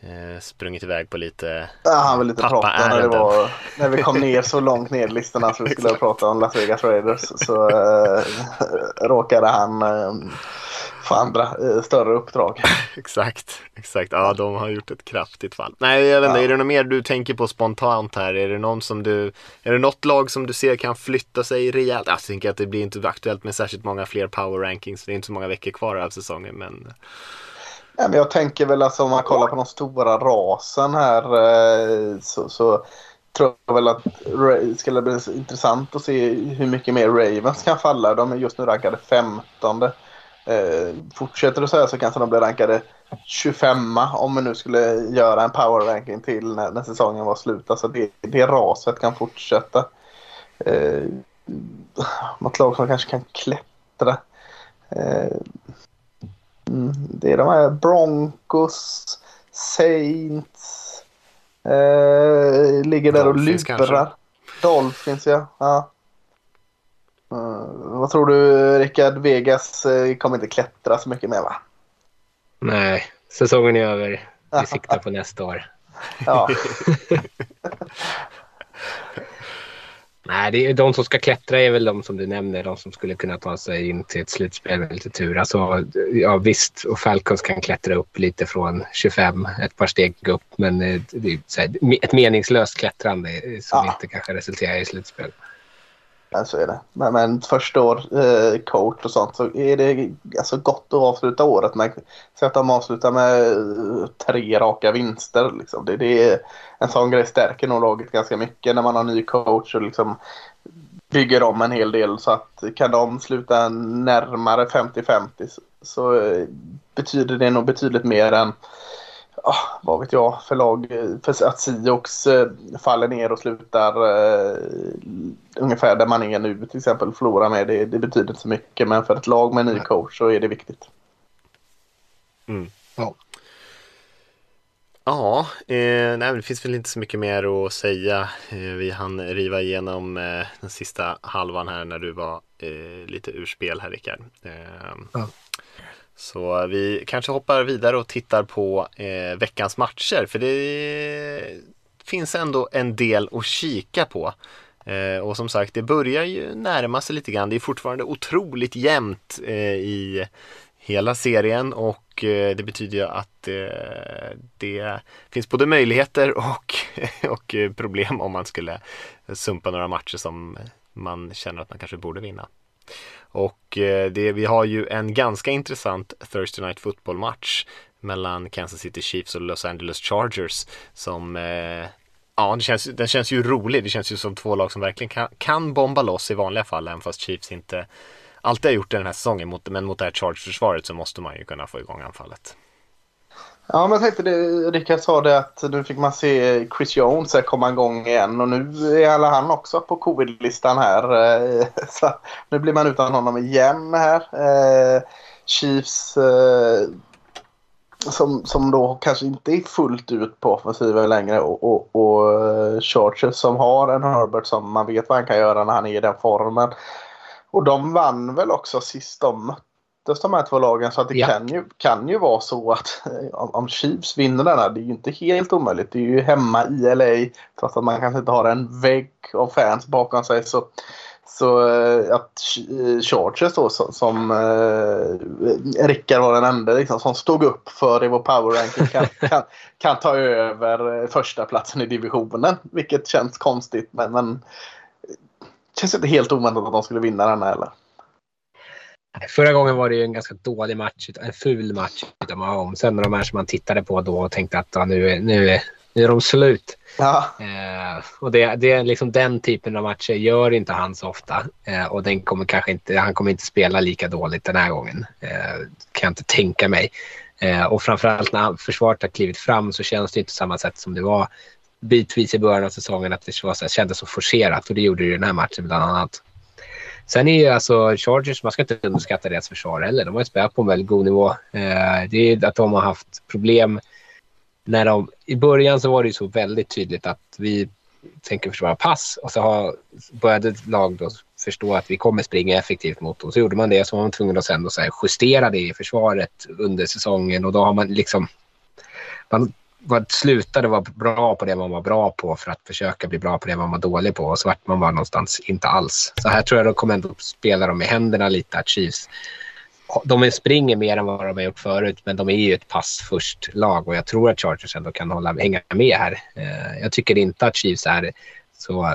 eh, sprungit iväg på lite Ja, han var lite pratad när, det var, [laughs] när vi kom ner så långt ner i listorna så vi skulle prata om Las Vegas Raiders. Så eh, [laughs] råkade han eh, få andra eh, större uppdrag. [laughs] exakt, exakt. Ja, de har gjort ett kraftigt fall. Nej, jag vet inte, ja. är det något mer du tänker på spontant här? Är det någon som du, är det något lag som du ser kan flytta sig rejält? Jag tänker att det blir inte aktuellt med särskilt många fler power rankings. Det är inte så många veckor kvar av säsongen, men Ja, men jag tänker väl alltså om man kollar på de stora rasen här eh, så, så tror jag väl att det skulle bli intressant att se hur mycket mer Ravens kan falla. De är just nu rankade 15. Eh, fortsätter det så här så kanske de blir rankade 25 om man nu skulle göra en power ranking till när, när säsongen var slut. Alltså det, det raset kan fortsätta. Eh, något lag som kanske kan klättra. Eh, mm, det är de här Broncos, Saints. Eh, ligger där och lurar. Dolphins ja. ja. Uh, vad tror du Rickard? Vegas uh, kommer inte klättra så mycket mer va? Nej, säsongen är över. Vi [laughs] siktar på nästa år. Ja. [laughs] Nej, det är, de som ska klättra är väl de som du nämner, de som skulle kunna ta sig in till ett slutspel med lite tur. Alltså, ja visst, och Falcons kan klättra upp lite från 25, ett par steg upp, men eh, det är här, ett meningslöst klättrande som ja. inte kanske resulterar i slutspel. Ja, så är det. Men, men första år eh, coach och sånt så är det alltså gott att avsluta året med. Så att de avslutar med eh, tre raka vinster. Liksom. Det, det är, en sån grej stärker nog laget ganska mycket när man har ny coach och liksom bygger om en hel del. Så att kan de sluta närmare 50-50 så så betyder det nog betydligt mer än oh, vad vet jag, för lag. För att Siox eh, faller ner och slutar uh, ungefär där man är nu till exempel. Förlorar med det, det betyder inte så mycket. Men för ett lag med ny coach så är det viktigt. Mm. Ja. Ja, eh, nej, det finns väl inte så mycket mer att säga. Eh, vi hann riva igenom eh, den sista halvan här när du var eh, lite ur spel här Rickard. Ja. Så vi kanske hoppar vidare och tittar på eh, veckans matcher för det finns ändå en del att kika på. Eh, och som sagt, det börjar ju närma sig lite grann. Det är fortfarande otroligt jämnt eh, i hela serien och eh, det betyder ju att eh, det finns både möjligheter och, [laughs] och problem om man skulle sumpa några matcher som man känner att man kanske borde vinna. Och eh, det, vi har ju en ganska intressant Thursday Night Football match mellan Kansas City Chiefs och Los Angeles Chargers som eh, Ja, den känns, den känns ju rolig. Det känns ju som två lag som verkligen kan, kan bomba loss i vanliga fall, även fast Chiefs inte alltid har gjort det den här säsongen. Mot, men mot det här Chargers-försvaret så måste man ju kunna få igång anfallet. Ja, men jag tänkte det, Rickard sa det att nu fick man se Chris Jones komma igång igen och nu är alla han också på covid-listan här. Eh, [laughs] så nu blir man utan honom igen här. Eh, Chiefs eh, som, som då kanske inte är fullt ut på offensiven längre och, och, och Chargers som har en Herbert som man vet vad han kan göra när han är i den formen. Och de vann väl också sist de mötte möttes de här två lagen så att det ja. kan, ju, kan ju vara så att om, om Chiefs vinner denna, det är ju inte helt omöjligt. Det är ju hemma i LA trots att man kanske inte har en vägg av fans bakom sig. Så, så eh, att eh, Chargers då som, som eh, Rickard var den enda liksom, som stod upp för i vår power ranking kan, [laughs] kan, kan ta över första platsen i divisionen. Vilket känns konstigt men, men känns inte helt oväntat att de skulle vinna denna heller. Förra gången var det ju en ganska dålig match, en ful match utav Mahomes. Sen de här som man tittade på då och tänkte att ja, nu, är, nu, nu är de slut. Ja. Eh, och det, det är liksom den typen av matcher gör inte han så ofta. Eh, och den kommer kanske inte, han kommer inte spela lika dåligt den här gången. Eh, kan jag inte tänka mig. Eh, och framförallt när försvaret har klivit fram så känns det inte på samma sätt som det var bitvis i början av säsongen att det var så här, kändes så forcerat. Och det gjorde det i den här matchen bland annat. Sen är ju alltså Chargers, man ska inte underskatta deras försvar heller. De har ju spelat på en väldigt god nivå. Eh, det är att de har haft problem när de... I början så var det ju så väldigt tydligt att vi tänker försvara pass och så har, började lag då förstå att vi kommer springa effektivt mot dem. Så gjorde man det så var man tvungen att sen då så justera det i försvaret under säsongen och då har man liksom... Man vad, slutade vara bra på det man var bra på för att försöka bli bra på det man var dålig på och så vart man var någonstans inte alls. Så här tror jag de kommer ändå spela dem i händerna lite att Chiefs de springer mer än vad de har gjort förut, men de är ju ett pass först lag och jag tror att Chargers ändå kan hålla, hänga med här. Eh, jag tycker inte att Chiefs är så,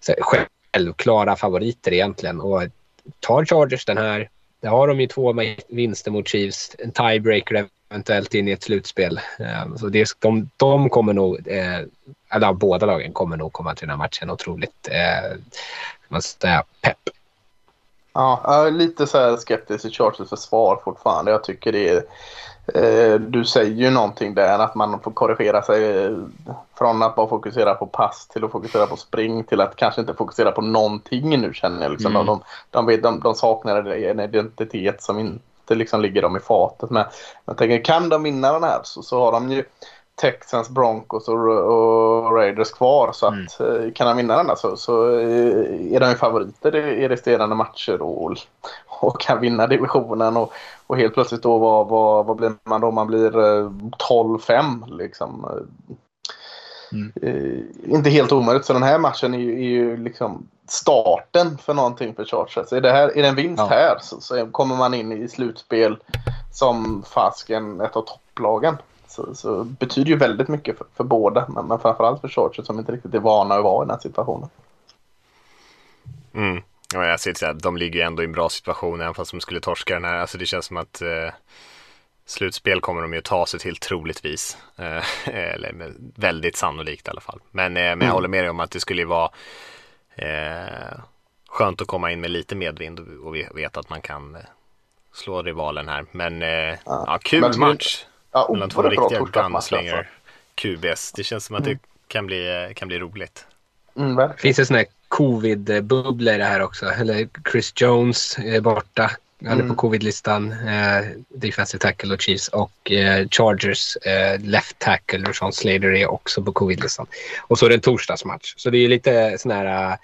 så självklara favoriter egentligen och tar Chargers den här, det har de ju två vinster mot Chiefs, en tiebreaker eventuellt in i ett slutspel. Eh, så det, de, de kommer nog, eh, eller båda lagen kommer nog komma till den här matchen otroligt, eh, man säga, pepp. Ja, jag är lite så skeptisk till Chargers försvar fortfarande. Jag tycker det är eh, du säger ju någonting där att man får korrigera sig från att bara fokusera på pass till att fokusera på spring till att kanske inte fokusera på någonting nu känner jag. Liksom. Mm. De, de, de, de saknar en identitet som inte liksom ligger dem i fatet med. Jag tänker, kan de vinna den här så, så har de ju Texans, Broncos och, och Raiders kvar. Så att mm. Eh, kan de vinna den här så, så eh, är de ju favoriter i resterande matcher och, och kan vinna divisionen. Och, och helt plötsligt då, vad, vad, vad blir man då? Man blir 12-5 eh, liksom. Mm. Eh, inte helt omöjligt. Så den här matchen är ju, är ju liksom starten för någonting för Chargers. Är det, här, är det en vinst ja. här så, så, kommer man in i slutspel som fasken ett av topplagen. Så, så betyder ju väldigt mycket för, för båda. Men, men framförallt för Chargers som inte riktigt är vana att vara i den här situationen. Mm. Ja, jag ser att de ligger ändå i en bra situation även fast de skulle torska den här. Alltså det känns som att eh, slutspel kommer de ju ta sig till troligtvis. Eh, [laughs] eller väldigt sannolikt i alla fall. Men, eh, men jag mm. håller med dig om att det skulle vara eh, skönt att komma in med lite medvind och veta att man kan eh, slå rivalen här. Men ja, ja kul Men- match. Ja, mellan två riktiga torsdagsmatch gunslinger alltså. QBs. Det känns som att det kan bli, kan bli roligt. Mm, verkligen. Finns det sån här det här också? Eller Chris Jones är borta. Han är Mm. på covid-listan. Eh, defensive tackle och Chiefs. Och eh, Chargers eh, left tackle Sean Slater är också på covid-listan. Och så är det en torsdagsmatch. Så det är lite såna här uh,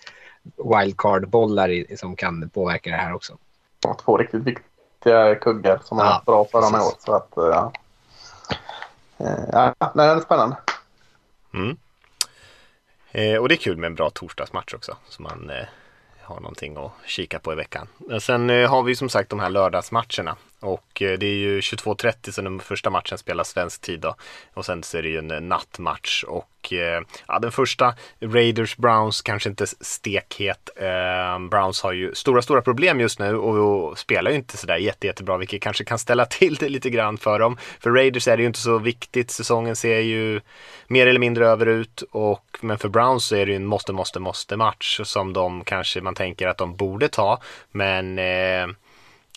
wildcard-bollar som kan påverka det här också. Två riktigt viktiga kuggar som har Ja, varit bra förra året. Så att, eh, ja. Eh, Ja, nej, det är spännande. Mm. Eh, och det är kul med en bra torsdagsmatch också. Så man ha har någonting att kika på i veckan. Men sen eh, har vi som sagt de här lördagsmatcherna. Och eh, det är ju 22.30 som den första matchen spelas svensk tid då. Och sen så är det ju en eh, nattmatch. Och eh, ja, den första Raiders Browns kanske inte stekhet. Eh, Browns har ju stora, stora problem just nu och, och spelar ju inte sådär jätte, jättebra. Vilket kanske kan ställa [laughs] till det lite grann för dem. För Raiders är det ju inte så viktigt. Säsongen ser ju mer eller mindre över ut. Och, men för Browns så är det ju en måste, måste, måste match som de kanske man tänker att de borde ta. Men eh,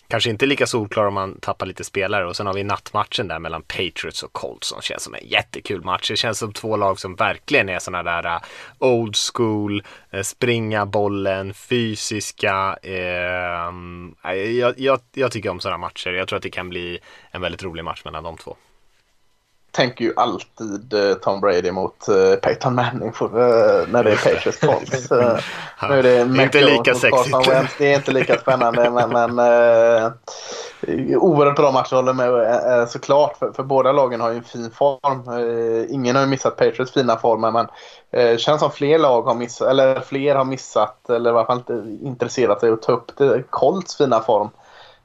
kanske inte lika solklar om man tappar lite spelare. Och sen har vi nattmatchen där mellan Patriots och Colts som känns som en jättekul match. Det känns som två lag som verkligen är sådana där äh, old school, äh, springa bollen, fysiska. Eh, jag, jag, jag tycker om sådana matcher. Jag tror att det kan bli en väldigt rolig match mellan de två tänker ju alltid eh, Tom Brady mot eh, Peyton Manning för, eh, när det är Patriots Colts. [laughs] Eh, nu är det Det är inte lika sexigt. Det är inte lika spännande men, [laughs] men eh, oerhört bra match håller med eh, såklart. För, för båda lagen har ju en fin form. Eh, ingen har ju missat Patriots fina form men eh, känns som fler lag har missat, eller fler har missat eller i alla fall inte intresserat sig att ta upp det, Colts fina form.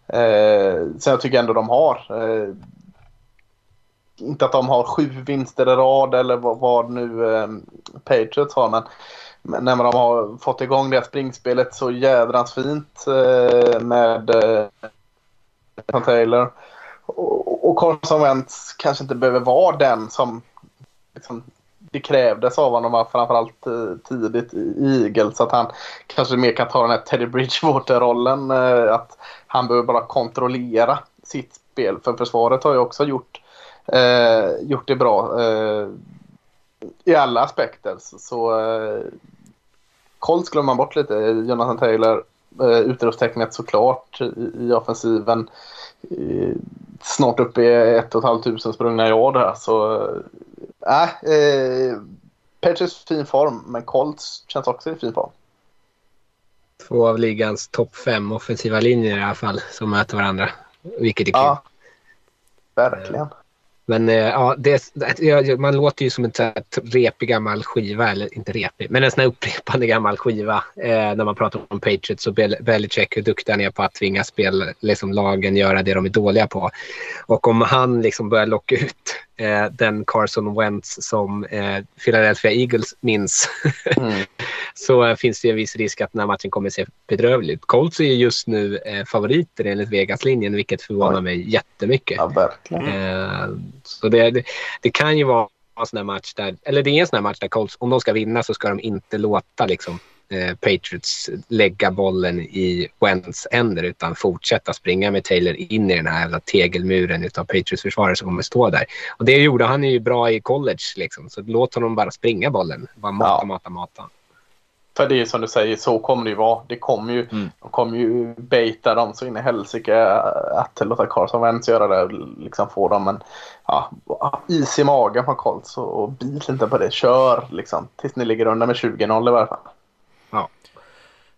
Eh, så jag tycker ändå de har. Eh, inte att de har sju vinster i rad eller vad, vad nu eh, Patriots har. Men, men när de har fått igång det här springspelet så jädrans fint eh, med eh, Taylor. Och, och Carson Wentz kanske inte behöver vara den som liksom, det krävdes av honom framförallt eh, tidigt i Eagles. Att han kanske mer kan ta den här Teddy Bridgewater-rollen. Eh, att han behöver bara kontrollera sitt spel. För försvaret har ju också gjort eh, gjort det bra eh, i alla aspekter. Så, så eh, Colts glömmer man bort lite. Jonathan Taylor, eh, utropstecknet såklart i, i offensiven. Eh, snart uppe i ett och ett halvt tusen sprungna yard här. Så äh, eh, Patriots fin form, men Colts känns också i fin form. Två av ligans topp fem offensiva linjer i alla fall som möter varandra. Vilket är kul. Ja, verkligen. Men eh, ja, det, det, man låter ju som en repig gammal skiva, eller inte repig, men en sån här upprepande gammal skiva eh, när man pratar om Patriots och Bel- Belichick, hur duktiga han är på att tvinga spel, liksom lagen göra det de är dåliga på. Och om han liksom börjar locka ut eh, den Carson Wentz som eh, Philadelphia Eagles minns Mm. [laughs] så eh, finns det en viss risk att den här matchen kommer se bedrövlig ut. Colts är just nu eh, favoriter enligt Vegas-linjen, vilket förvånar Oj. mig jättemycket. Ja, verkligen. Eh, så det, det, det kan ju vara en sån här match där, eller det är en sån här match där Colts, om de ska vinna så ska de inte låta liksom, eh, Patriots lägga bollen i Wentz händer utan fortsätta springa med Taylor in i den här jävla tegelmuren utav Patriots försvarare som kommer stå där. Och det gjorde han ju bra i college liksom, så låt honom bara springa bollen. Bara mata, Ja. mata, mata. För det är ju som du säger, så kommer det ju vara. Det kommer ju, Mm. De kommer ju baita dem så in i helsike att låta Carson Wentz göra det. och Liksom få dem en ja, is i magen på Colts och, och bit inte på det. Kör liksom tills ni ligger under med 20-0 i varje fall.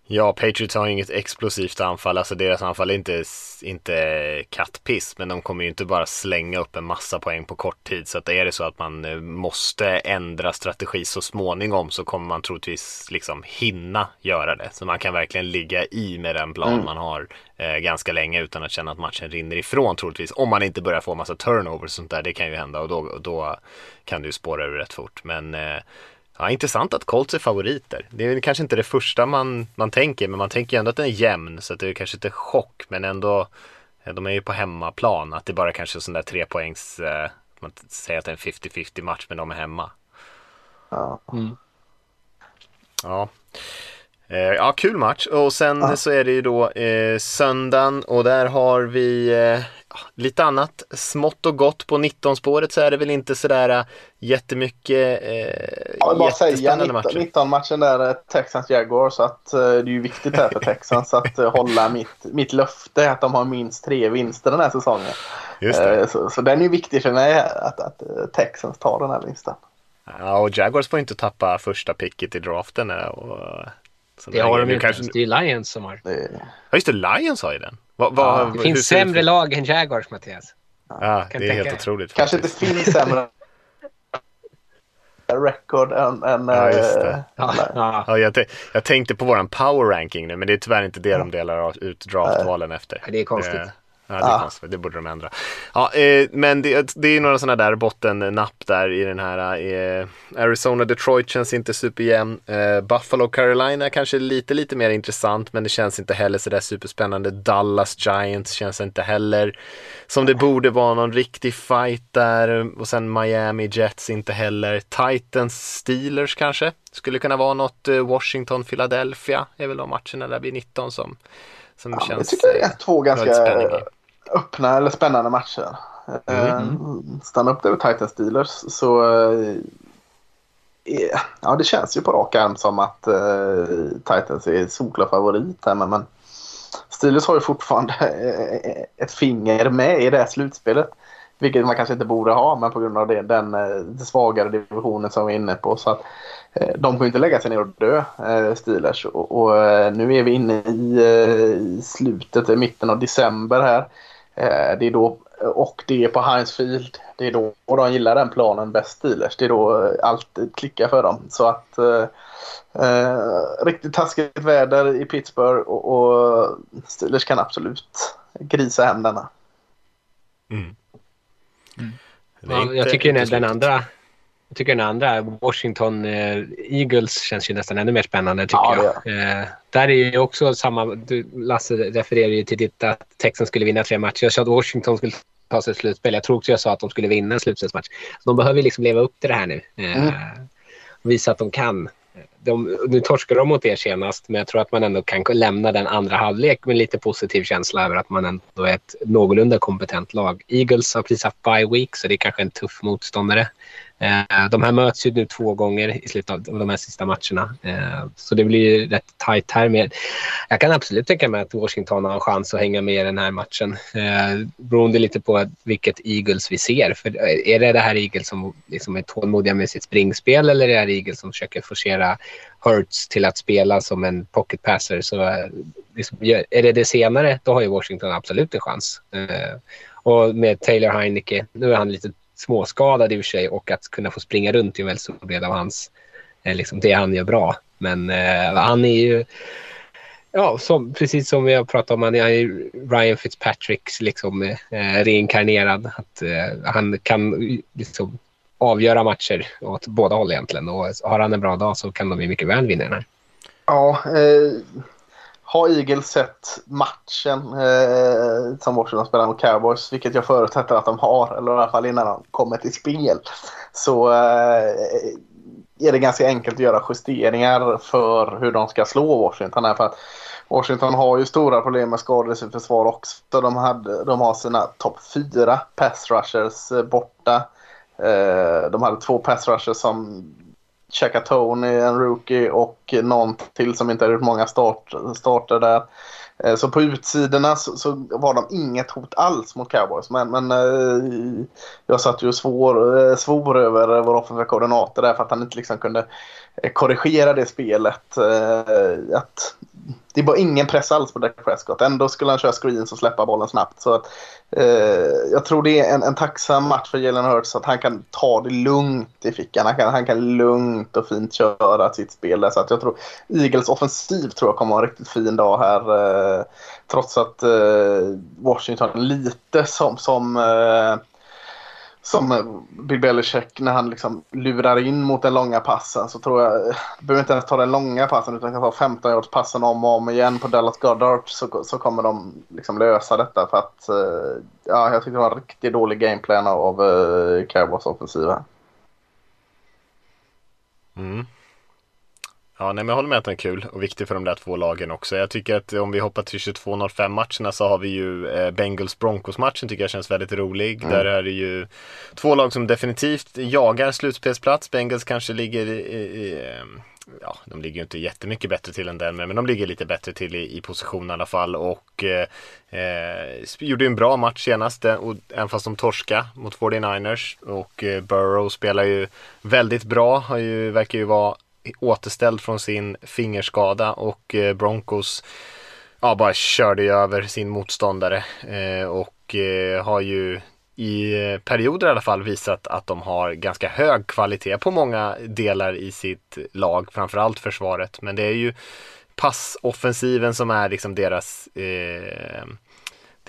Ja, Patriots har inget explosivt anfall. Alltså deras anfall är inte, inte kattpiss. Men de kommer ju inte bara slänga upp en massa poäng på kort tid. Så att är det så att man eh, måste ändra strategi så småningom så kommer man troligtvis liksom hinna göra det. Så man kan verkligen ligga i med den plan Mm. man har eh, ganska länge utan att känna att matchen rinner ifrån troligtvis. Om man inte börjar få massa turnovers och sånt där. Det kan ju hända och då, då kan ju spåra ur rätt fort. Men eh, Ja, intressant att Colts är favoriter. Det är kanske inte det första man, man tänker, men man tänker ändå att den är jämn, så att det är kanske inte chock, men ändå, de är ju på hemmaplan, att det bara kanske är sån där tre poängs, eh, man säger att det är en 50-50 match, men de är hemma. Ja. Ja. Eh, ja, kul match. Och sen Ja. så är det ju då eh, söndagen och där har vi eh, lite annat smått och gott. På 19-spåret så är det väl inte sådär eh, jättemycket eh, Jag vill bara säga jättespännande 19, matcher. 19 matchen där eh, Texans Jaguars så att eh, det är ju viktigt här för [laughs] Texans att eh, hålla mitt, mitt löfte att de har minst tre vinster den här säsongen. Eh, Så, så den är ju viktig för mig att, att Texans tar den här vinsten. Ja, och Jaguars får inte tappa första picket i draften. Och, så Det har de nu inte. kanske... Det är ju Lions som har. Det, Ja, just det, Lions har ju den. Vad, vad, Ja, Det hur finns sämre ut? lag än Jaguars, Mattias. Ja, det är helt tänka. otroligt. kanske inte faktiskt. finns sämre record än... än Ja, just eh, det. Ja, ja. Ja, jag, jag tänkte på våran power ranking nu, men det är tyvärr inte det de delar av- ut draftvalen efter. Det är konstigt. Eh, Ja, det är konstigt. Det borde de ändra. Ja, eh, men det, det är några sådana där bottennapp där i den här. Eh, Arizona-Detroit känns inte superjämn. Eh, Buffalo-Carolina kanske lite, lite mer intressant, men det känns inte heller sådär superspännande. Dallas Giants känns inte heller som det borde vara någon riktig fight där. Och sen Miami Jets inte heller. Titans Steelers kanske skulle kunna vara något. Eh, Washington Philadelphia är väl de matcherna där blir 19 som, som Ja, känns. jag tycker det är eh, två ganska. Öppna eller spännande matcher. Mm. Stanna upp där vid Titans Steelers så eh, eh, ja, det känns ju på rak arm som att eh, Titans är solklar favorit här. Men, men Steelers har ju fortfarande eh, ett finger med i det här slutspelet. Vilket man kanske inte borde ha, men på grund av det, den, eh, den svagare divisionen som vi är inne på. Så att, eh, de får inte lägga sig ner och dö, eh, Steelers. Och, och eh, nu är vi inne i, eh, i slutet, i mitten av december här. Eh, det är då, och det är på Heinz Field. Det är då och de gillar den planen bäst Steelers. Det är då eh, allt klickar för dem. Så att eh, eh, riktigt taskigt väder i Pittsburgh och, och Steelers kan absolut grisa hem denna. Ja, inte jag tycker den, andra jag tycker den andra, Washington eh, Eagles, känns ju nästan ännu mer spännande tycker Ja, jag. Eh, där är ju också samma, du, Lasse refererar ju till ditt att Texans skulle vinna tre matcher. Jag sa att Washington skulle ta sig ett slutspel. Jag tror också jag sa att de skulle vinna en slutspelsmatch. Så de behöver liksom leva upp till det här nu. Eh, och visa att de kan. De, nu torskade de mot er senast, men jag tror att man ändå kan lämna den andra halvlek med lite positiv känsla över att man ändå är ett någorlunda kompetent lag. Eagles har precis haft bye week, så det är kanske en tuff motståndare. Eh, de här möts ju nu två gånger i slutet av de här sista matcherna. Eh, så det blir ju rätt tajt här. Med. Jag kan absolut tänka mig att Washington har en chans att hänga med i den här matchen. Eh, beroende lite på vilket Eagles vi ser. För eh, är det det här Eagles som liksom är tålmodiga med sitt springspel eller är det här Eagles som försöker forcera Hurts till att spela som en pocket passer? Så, eh, liksom, är det det senare, då har ju Washington absolut en chans. Eh, och med Taylor Heineke, nu är han lite småskadad i och för sig och att kunna få springa runt är en väldigt stor del av hans, eh, liksom det han gör bra. Men eh, han är ju, ja, som, precis som vi har pratat om, han är Ryan Fitzpatricks liksom, eh, reinkarnerad. Att, eh, han kan liksom avgöra matcher åt båda håll egentligen och har han en bra dag så kan de ju mycket väl vinna den här. Ja, eh, har Eagles sett matchen eh, som Washington spelar mot Cowboys, vilket jag förutsätter att de har, eller i alla fall innan de kommer till spel, så eh, är det ganska enkelt att göra justeringar för hur de ska slå Washington. Här, för att Washington har ju stora problem med skador i sitt försvar också. De, hade, de har sina topp fyra pass rushers eh, borta. Eh, de hade två pass rushers som Chaka Tony, en rookie och någon till som inte har gjort många start, starter där. Eh, så på utsidorna så, så var de inget hot alls mot Cowboys. Men, men eh, jag satt ju och svår, eh, svor över vår offensiva koordinator där för att han inte liksom kunde eh, korrigera det spelet. Eh, Att det var ingen press alls på Dak Prescott. Ändå skulle han köra screens och släppa bollen snabbt. Så att, eh, jag tror det är en, en tacksam match för Jalen Hurts att han kan ta det lugnt i fickan. Han kan, han kan lugnt och fint köra sitt spel. Där. Så att jag tror Eagles offensiv tror jag kommer ha en riktigt fin dag här. Eh, trots att eh, Washington lite som, som eh, som Bill Belichick när han liksom lurar in mot den långa passen så tror jag, du [laughs] behöver inte ens ta den långa passen utan kan ta 15 yards passen om och om igen på Dallas Goddard så, så kommer de liksom lösa detta för att eh, ja, jag tycker det var en riktigt dålig gameplan av uh, Cowboys offensiva. Mm. Ja, nej, men jag håller med att den är kul och viktig för de där två lagen också. Jag tycker att om vi hoppar till 22.05 matcherna så har vi ju eh, Bengals Broncos matchen tycker jag känns väldigt rolig. Mm. Där är det ju två lag som definitivt jagar slutspelsplats. Bengals kanske ligger i, i ehm, ja, de ligger ju inte jättemycket bättre till än den, men de ligger lite bättre till i, i position i alla fall och eh, eh gjorde en bra match senast, eh, och, även fast de torska mot 49ers och eh, Burrow spelar ju väldigt bra, har ju, verkar ju vara återställd från sin fingerskada och eh, Broncos ja, bara körde ju över sin motståndare eh, och eh, har ju i perioder i alla fall visat att de har ganska hög kvalitet på många delar i sitt lag, framförallt försvaret. Men det är ju passoffensiven som är liksom deras eh,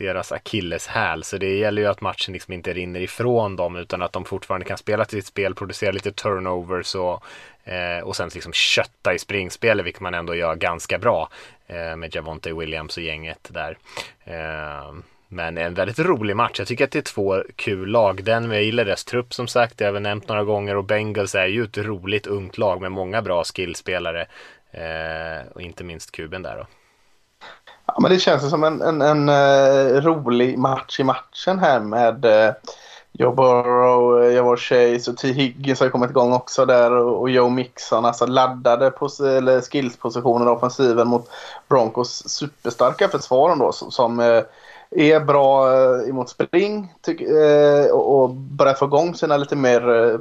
deras akilleshäl. Så det gäller ju att matchen liksom inte rinner ifrån dem utan att de fortfarande kan spela till sitt spel, producera lite turnovers och, eh, och sen liksom kötta i springspelet, vilket man ändå gör ganska bra eh, med Javonte Williams och gänget där. Eh, men en väldigt rolig match. Jag tycker att det är två kul lag. Den jag gillar deras trupp som sagt, det har vi nämnt några gånger och Bengals är ju ett roligt ungt lag med många bra skillspelare. Eh, och inte minst kuben där då. Ja, men det känns som en, en, en uh, rolig match i matchen här med uh, Joe Burrow, uh, Javor Chase och T. Higgins har kommit igång också där och, och Joe Mixon. Alltså laddade pos- eller skillspositioner offensiven mot Broncos superstarka försvar då som, som uh, är bra uh, emot spring tyck, uh, och, börjar få igång sina lite mer uh,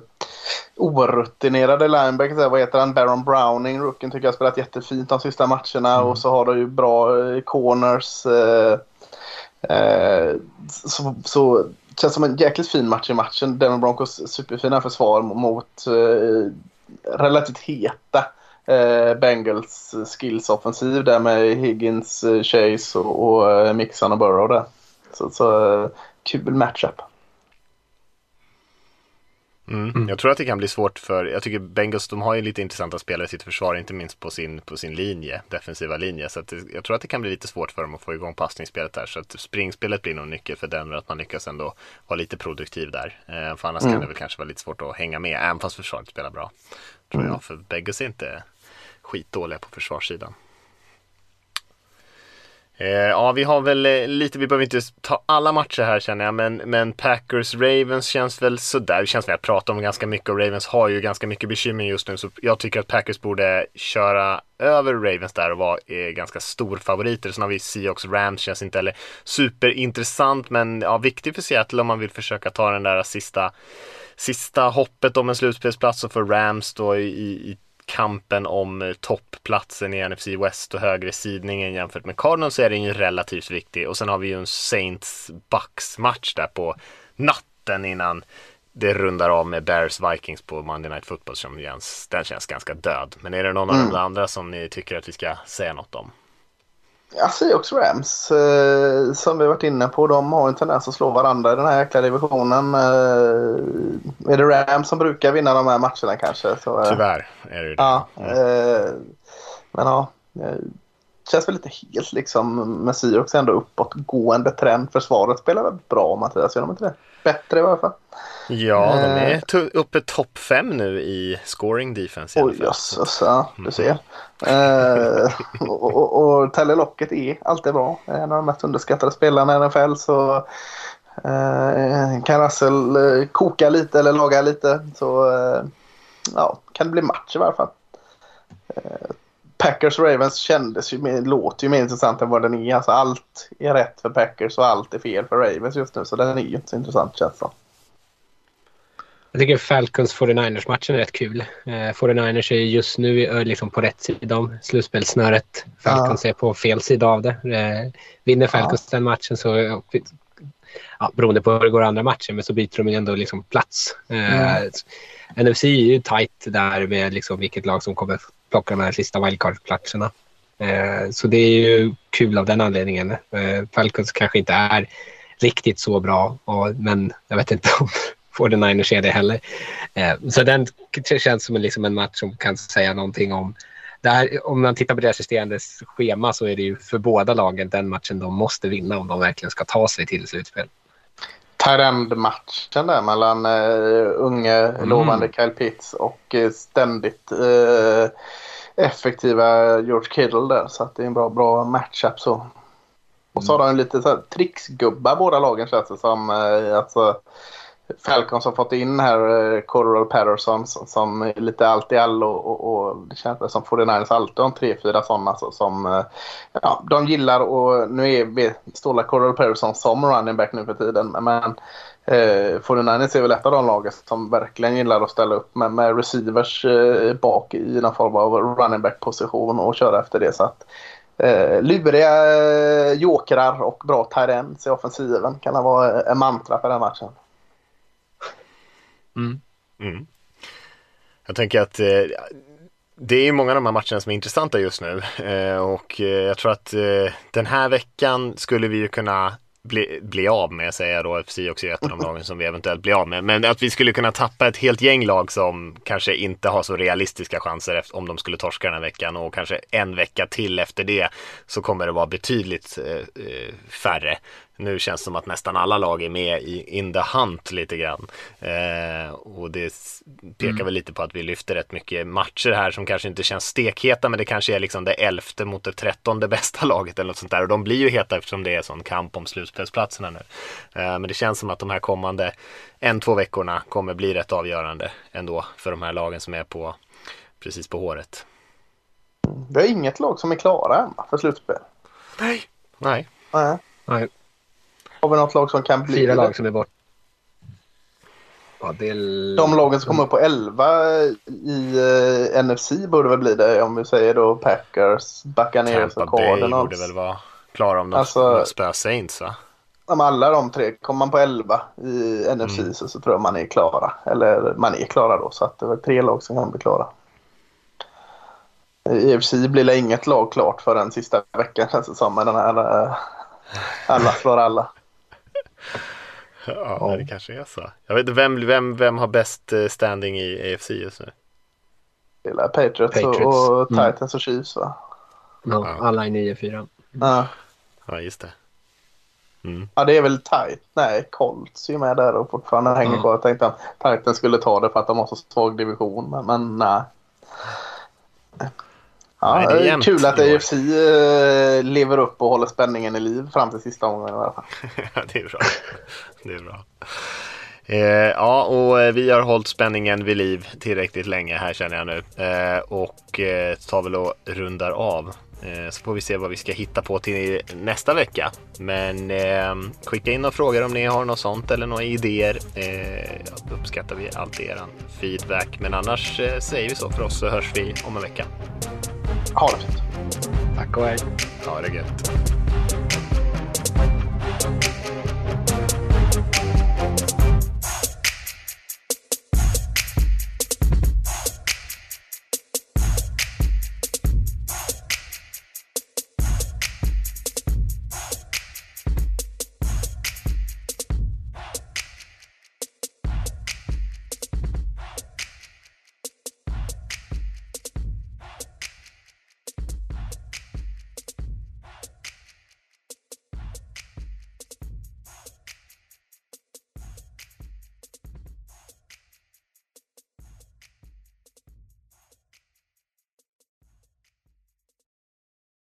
orutinerade linebackers. Vad heter han? Baron Browning, rookien, tycker jag har spelat jättefint de sista matcherna. Mm. Och så har du ju bra corners. så, så känns som en jäkligt fin match i matchen. Denver Broncos superfina försvar mot relativt heta eh, Bengals skills offensiv där med Higgins, eh, Chase och, och eh, Mixon och Burrow där. Så, så eh, kul matchup. Mm. Mm. Jag tror att det kan bli svårt för, jag tycker Bengals de har ju lite intressanta spelare i sitt försvar, inte minst på sin, på sin linje, defensiva linje. Så det, jag tror att det kan bli lite svårt för dem att få igång passningsspelet där. Så att springspelet blir nog nyckel för Denver, att man lyckas ändå vara lite produktiv där. Eh, för annars mm. kan det väl kanske vara lite svårt att hänga med, även fast försvaret spelar bra. Tror mm. jag, för Bengals är inte skitdåliga på försvarssidan. Eh, ja, vi har väl eh, lite, vi behöver inte ta alla matcher här känner jag, men, men Packers Ravens känns väl sådär. Det känns som jag pratar om ganska mycket och Ravens har ju ganska mycket bekymmer just nu, så jag tycker att Packers borde köra över Ravens där och vara eh, ganska storfavoriter. Sen har vi Seahawks Rams, känns inte heller superintressant, men ja, viktig för Seattle om man vill försöka ta den där sista sista hoppet om en slutspelsplats och för Rams då i, i kampen om eh, toppplatsen i NFC West och högre sidningen jämfört med Cardinals så är den ju relativt viktig. Och sen har vi ju en Saints Bucks match där på natten innan det rundar av med Bears Vikings på Monday Night Football som känns, den känns ganska död. Men är det någon mm. av de andra som ni tycker att vi ska säga något om? Ja, Seahawks Rams eh, som vi varit inne på. De har en tendens att slå varandra i den här jäkla divisionen. Eh, är det Rams som brukar vinna de här matcherna kanske? Så, eh, Tyvärr är det det. Ja, mm. men ja. Det känns väl lite helt liksom med Seahawks ändå uppåtgående trend. Försvaret spelar väl bra Mattias, gör de inte det? Bättre i alla fall. Ja, de är eh. uppe topp fem nu i scoring defense. Oj jösses, ja du ser. Mm. eh, och, och, och Talle Locket är alltid bra. En av de mest underskattade spelarna i NFL. Så eh, kan Russell eh, koka lite eller laga lite så eh, ja, kan det bli match i varje fall. Eh, Packers Ravens kändes ju, låter ju mer intressant än vad den är. Alltså allt är rätt för Packers och allt är fel för Ravens just nu. Så den är ju inte så intressant känns det jag tycker Falcons 49ers-matchen är rätt kul. Eh, 49ers är just nu liksom på rätt sida om slutspelssnöret. Falcons ja. är på fel sida av det. Eh, vinner Falcons ja. den matchen så, ja, beroende på hur det går andra matchen, men så byter de ändå liksom plats. Eh, mm. NFC är ju tight där med liksom vilket lag som kommer plocka de här sista wildcard-platserna. Eh, så det är ju kul av den anledningen. Eh, Falcons kanske inte är riktigt så bra, och, men jag vet inte om 49ers är det heller. Eh, så den känns som liksom en match som kan säga någonting om där, om man tittar på deras resterande schema så är det ju för båda lagen den matchen de måste vinna om de verkligen ska ta sig till slutspel. Tyrend-matchen där mellan uh, unge mm. lovande Kyle Pitts och uh, ständigt uh, effektiva George Kittle där. Så att det är en bra, bra matchup så. Och så har de lite så här tricksgubbar båda lagen känns det som. Eh, alltså, Falcons har fått in här eh, Coral Patterson som, som är lite allt i allo och, och, det känns som 49ers alltid har tre, fyra sådana så, som eh, ja, de gillar och nu är Ståla Coral Patterson som running back nu för tiden men eh, 49ers är väl ett av de lagen som verkligen gillar att ställa upp med, med receivers eh, bak i någon form av running back position och köra efter det så att Eh, luriga eh, jokrar och bra tight i offensiven kan det vara en eh, mantra för den matchen. Mm. Mm. Jag tänker att eh, det är många av de här matcherna som är intressanta just nu eh, och eh, jag tror att eh, den här veckan skulle vi ju kunna bli, bli av med, säger jag då. FC också är ett av de lagen som vi eventuellt blir av med. Men att vi skulle kunna tappa ett helt gäng lag som kanske inte har så realistiska chanser efter, om de skulle torska den här veckan och kanske en vecka till efter det så kommer det vara betydligt eh, eh färre. Nu känns det som att nästan alla lag är med i in the hunt lite grann. Eh, och det pekar mm. väl lite på att vi lyfter rätt mycket matcher här som kanske inte känns stekheta men det kanske är liksom det elfte mot det trettonde bästa [laughs] laget eller något sånt där. Och de blir ju heta eftersom det är sån kamp om slutspelsplatserna nu. Eh, men det känns som att de här kommande en, två veckorna kommer bli rätt avgörande ändå för de här lagen som är på precis på håret. Vi har inget lag som är klara än för slutspel. Nej. Nej. Nej. Nej. Har vi något lag som kan bli Fyra det? lag som är bort. Ja, det. De lagen som kommer upp på 11 i eh, NFC borde väl bli det om vi säger då Packers, Buccaneers och Cardinals. Tampa Bay borde väl vara klara om de alltså, spöar Saints va? Om alla de tre, kommer man på 11 i NFC mm. så, så tror jag man är klara. Eller man är klara då så att det är tre lag som kan bli klara. I EFC blir det inget lag klart för den sista veckan känns det som med den här uh, alla slår alla. Ja, ja, det kanske är så. Jag vet inte, vem, vem, vem har bäst eh, standing i AFC just nu? Det är Patriots, Patriots. och, mm. Titans och Chiefs va? Ja, alla är 9-4. Ja. ja, just det. Mm. Ja, det är väl tight. Nej, Colts är ju med där och fortfarande hänger mm. kvar. Jag tänkte att Titans skulle ta det för att de har så svag division, men, men nej. Ja, det är kul att AFC eh, lever upp och håller spänningen i liv fram till sista omgången i alla fall. [laughs] ja, det är bra. Det är bra. Eh, ja, och eh, vi har hållit spänningen vid liv tillräckligt länge här känner jag nu. Eh, och eh, tar väl och rundar av. Eh, så får vi se vad vi ska hitta på till nästa vecka. Men eh, skicka in några frågor om ni har något sånt eller några idéer. Eh, uppskattar vi alltid er feedback. Men annars eh, säger vi så för oss så hörs vi om en vecka. Ha det fint. Tack och hej. Ha det gött.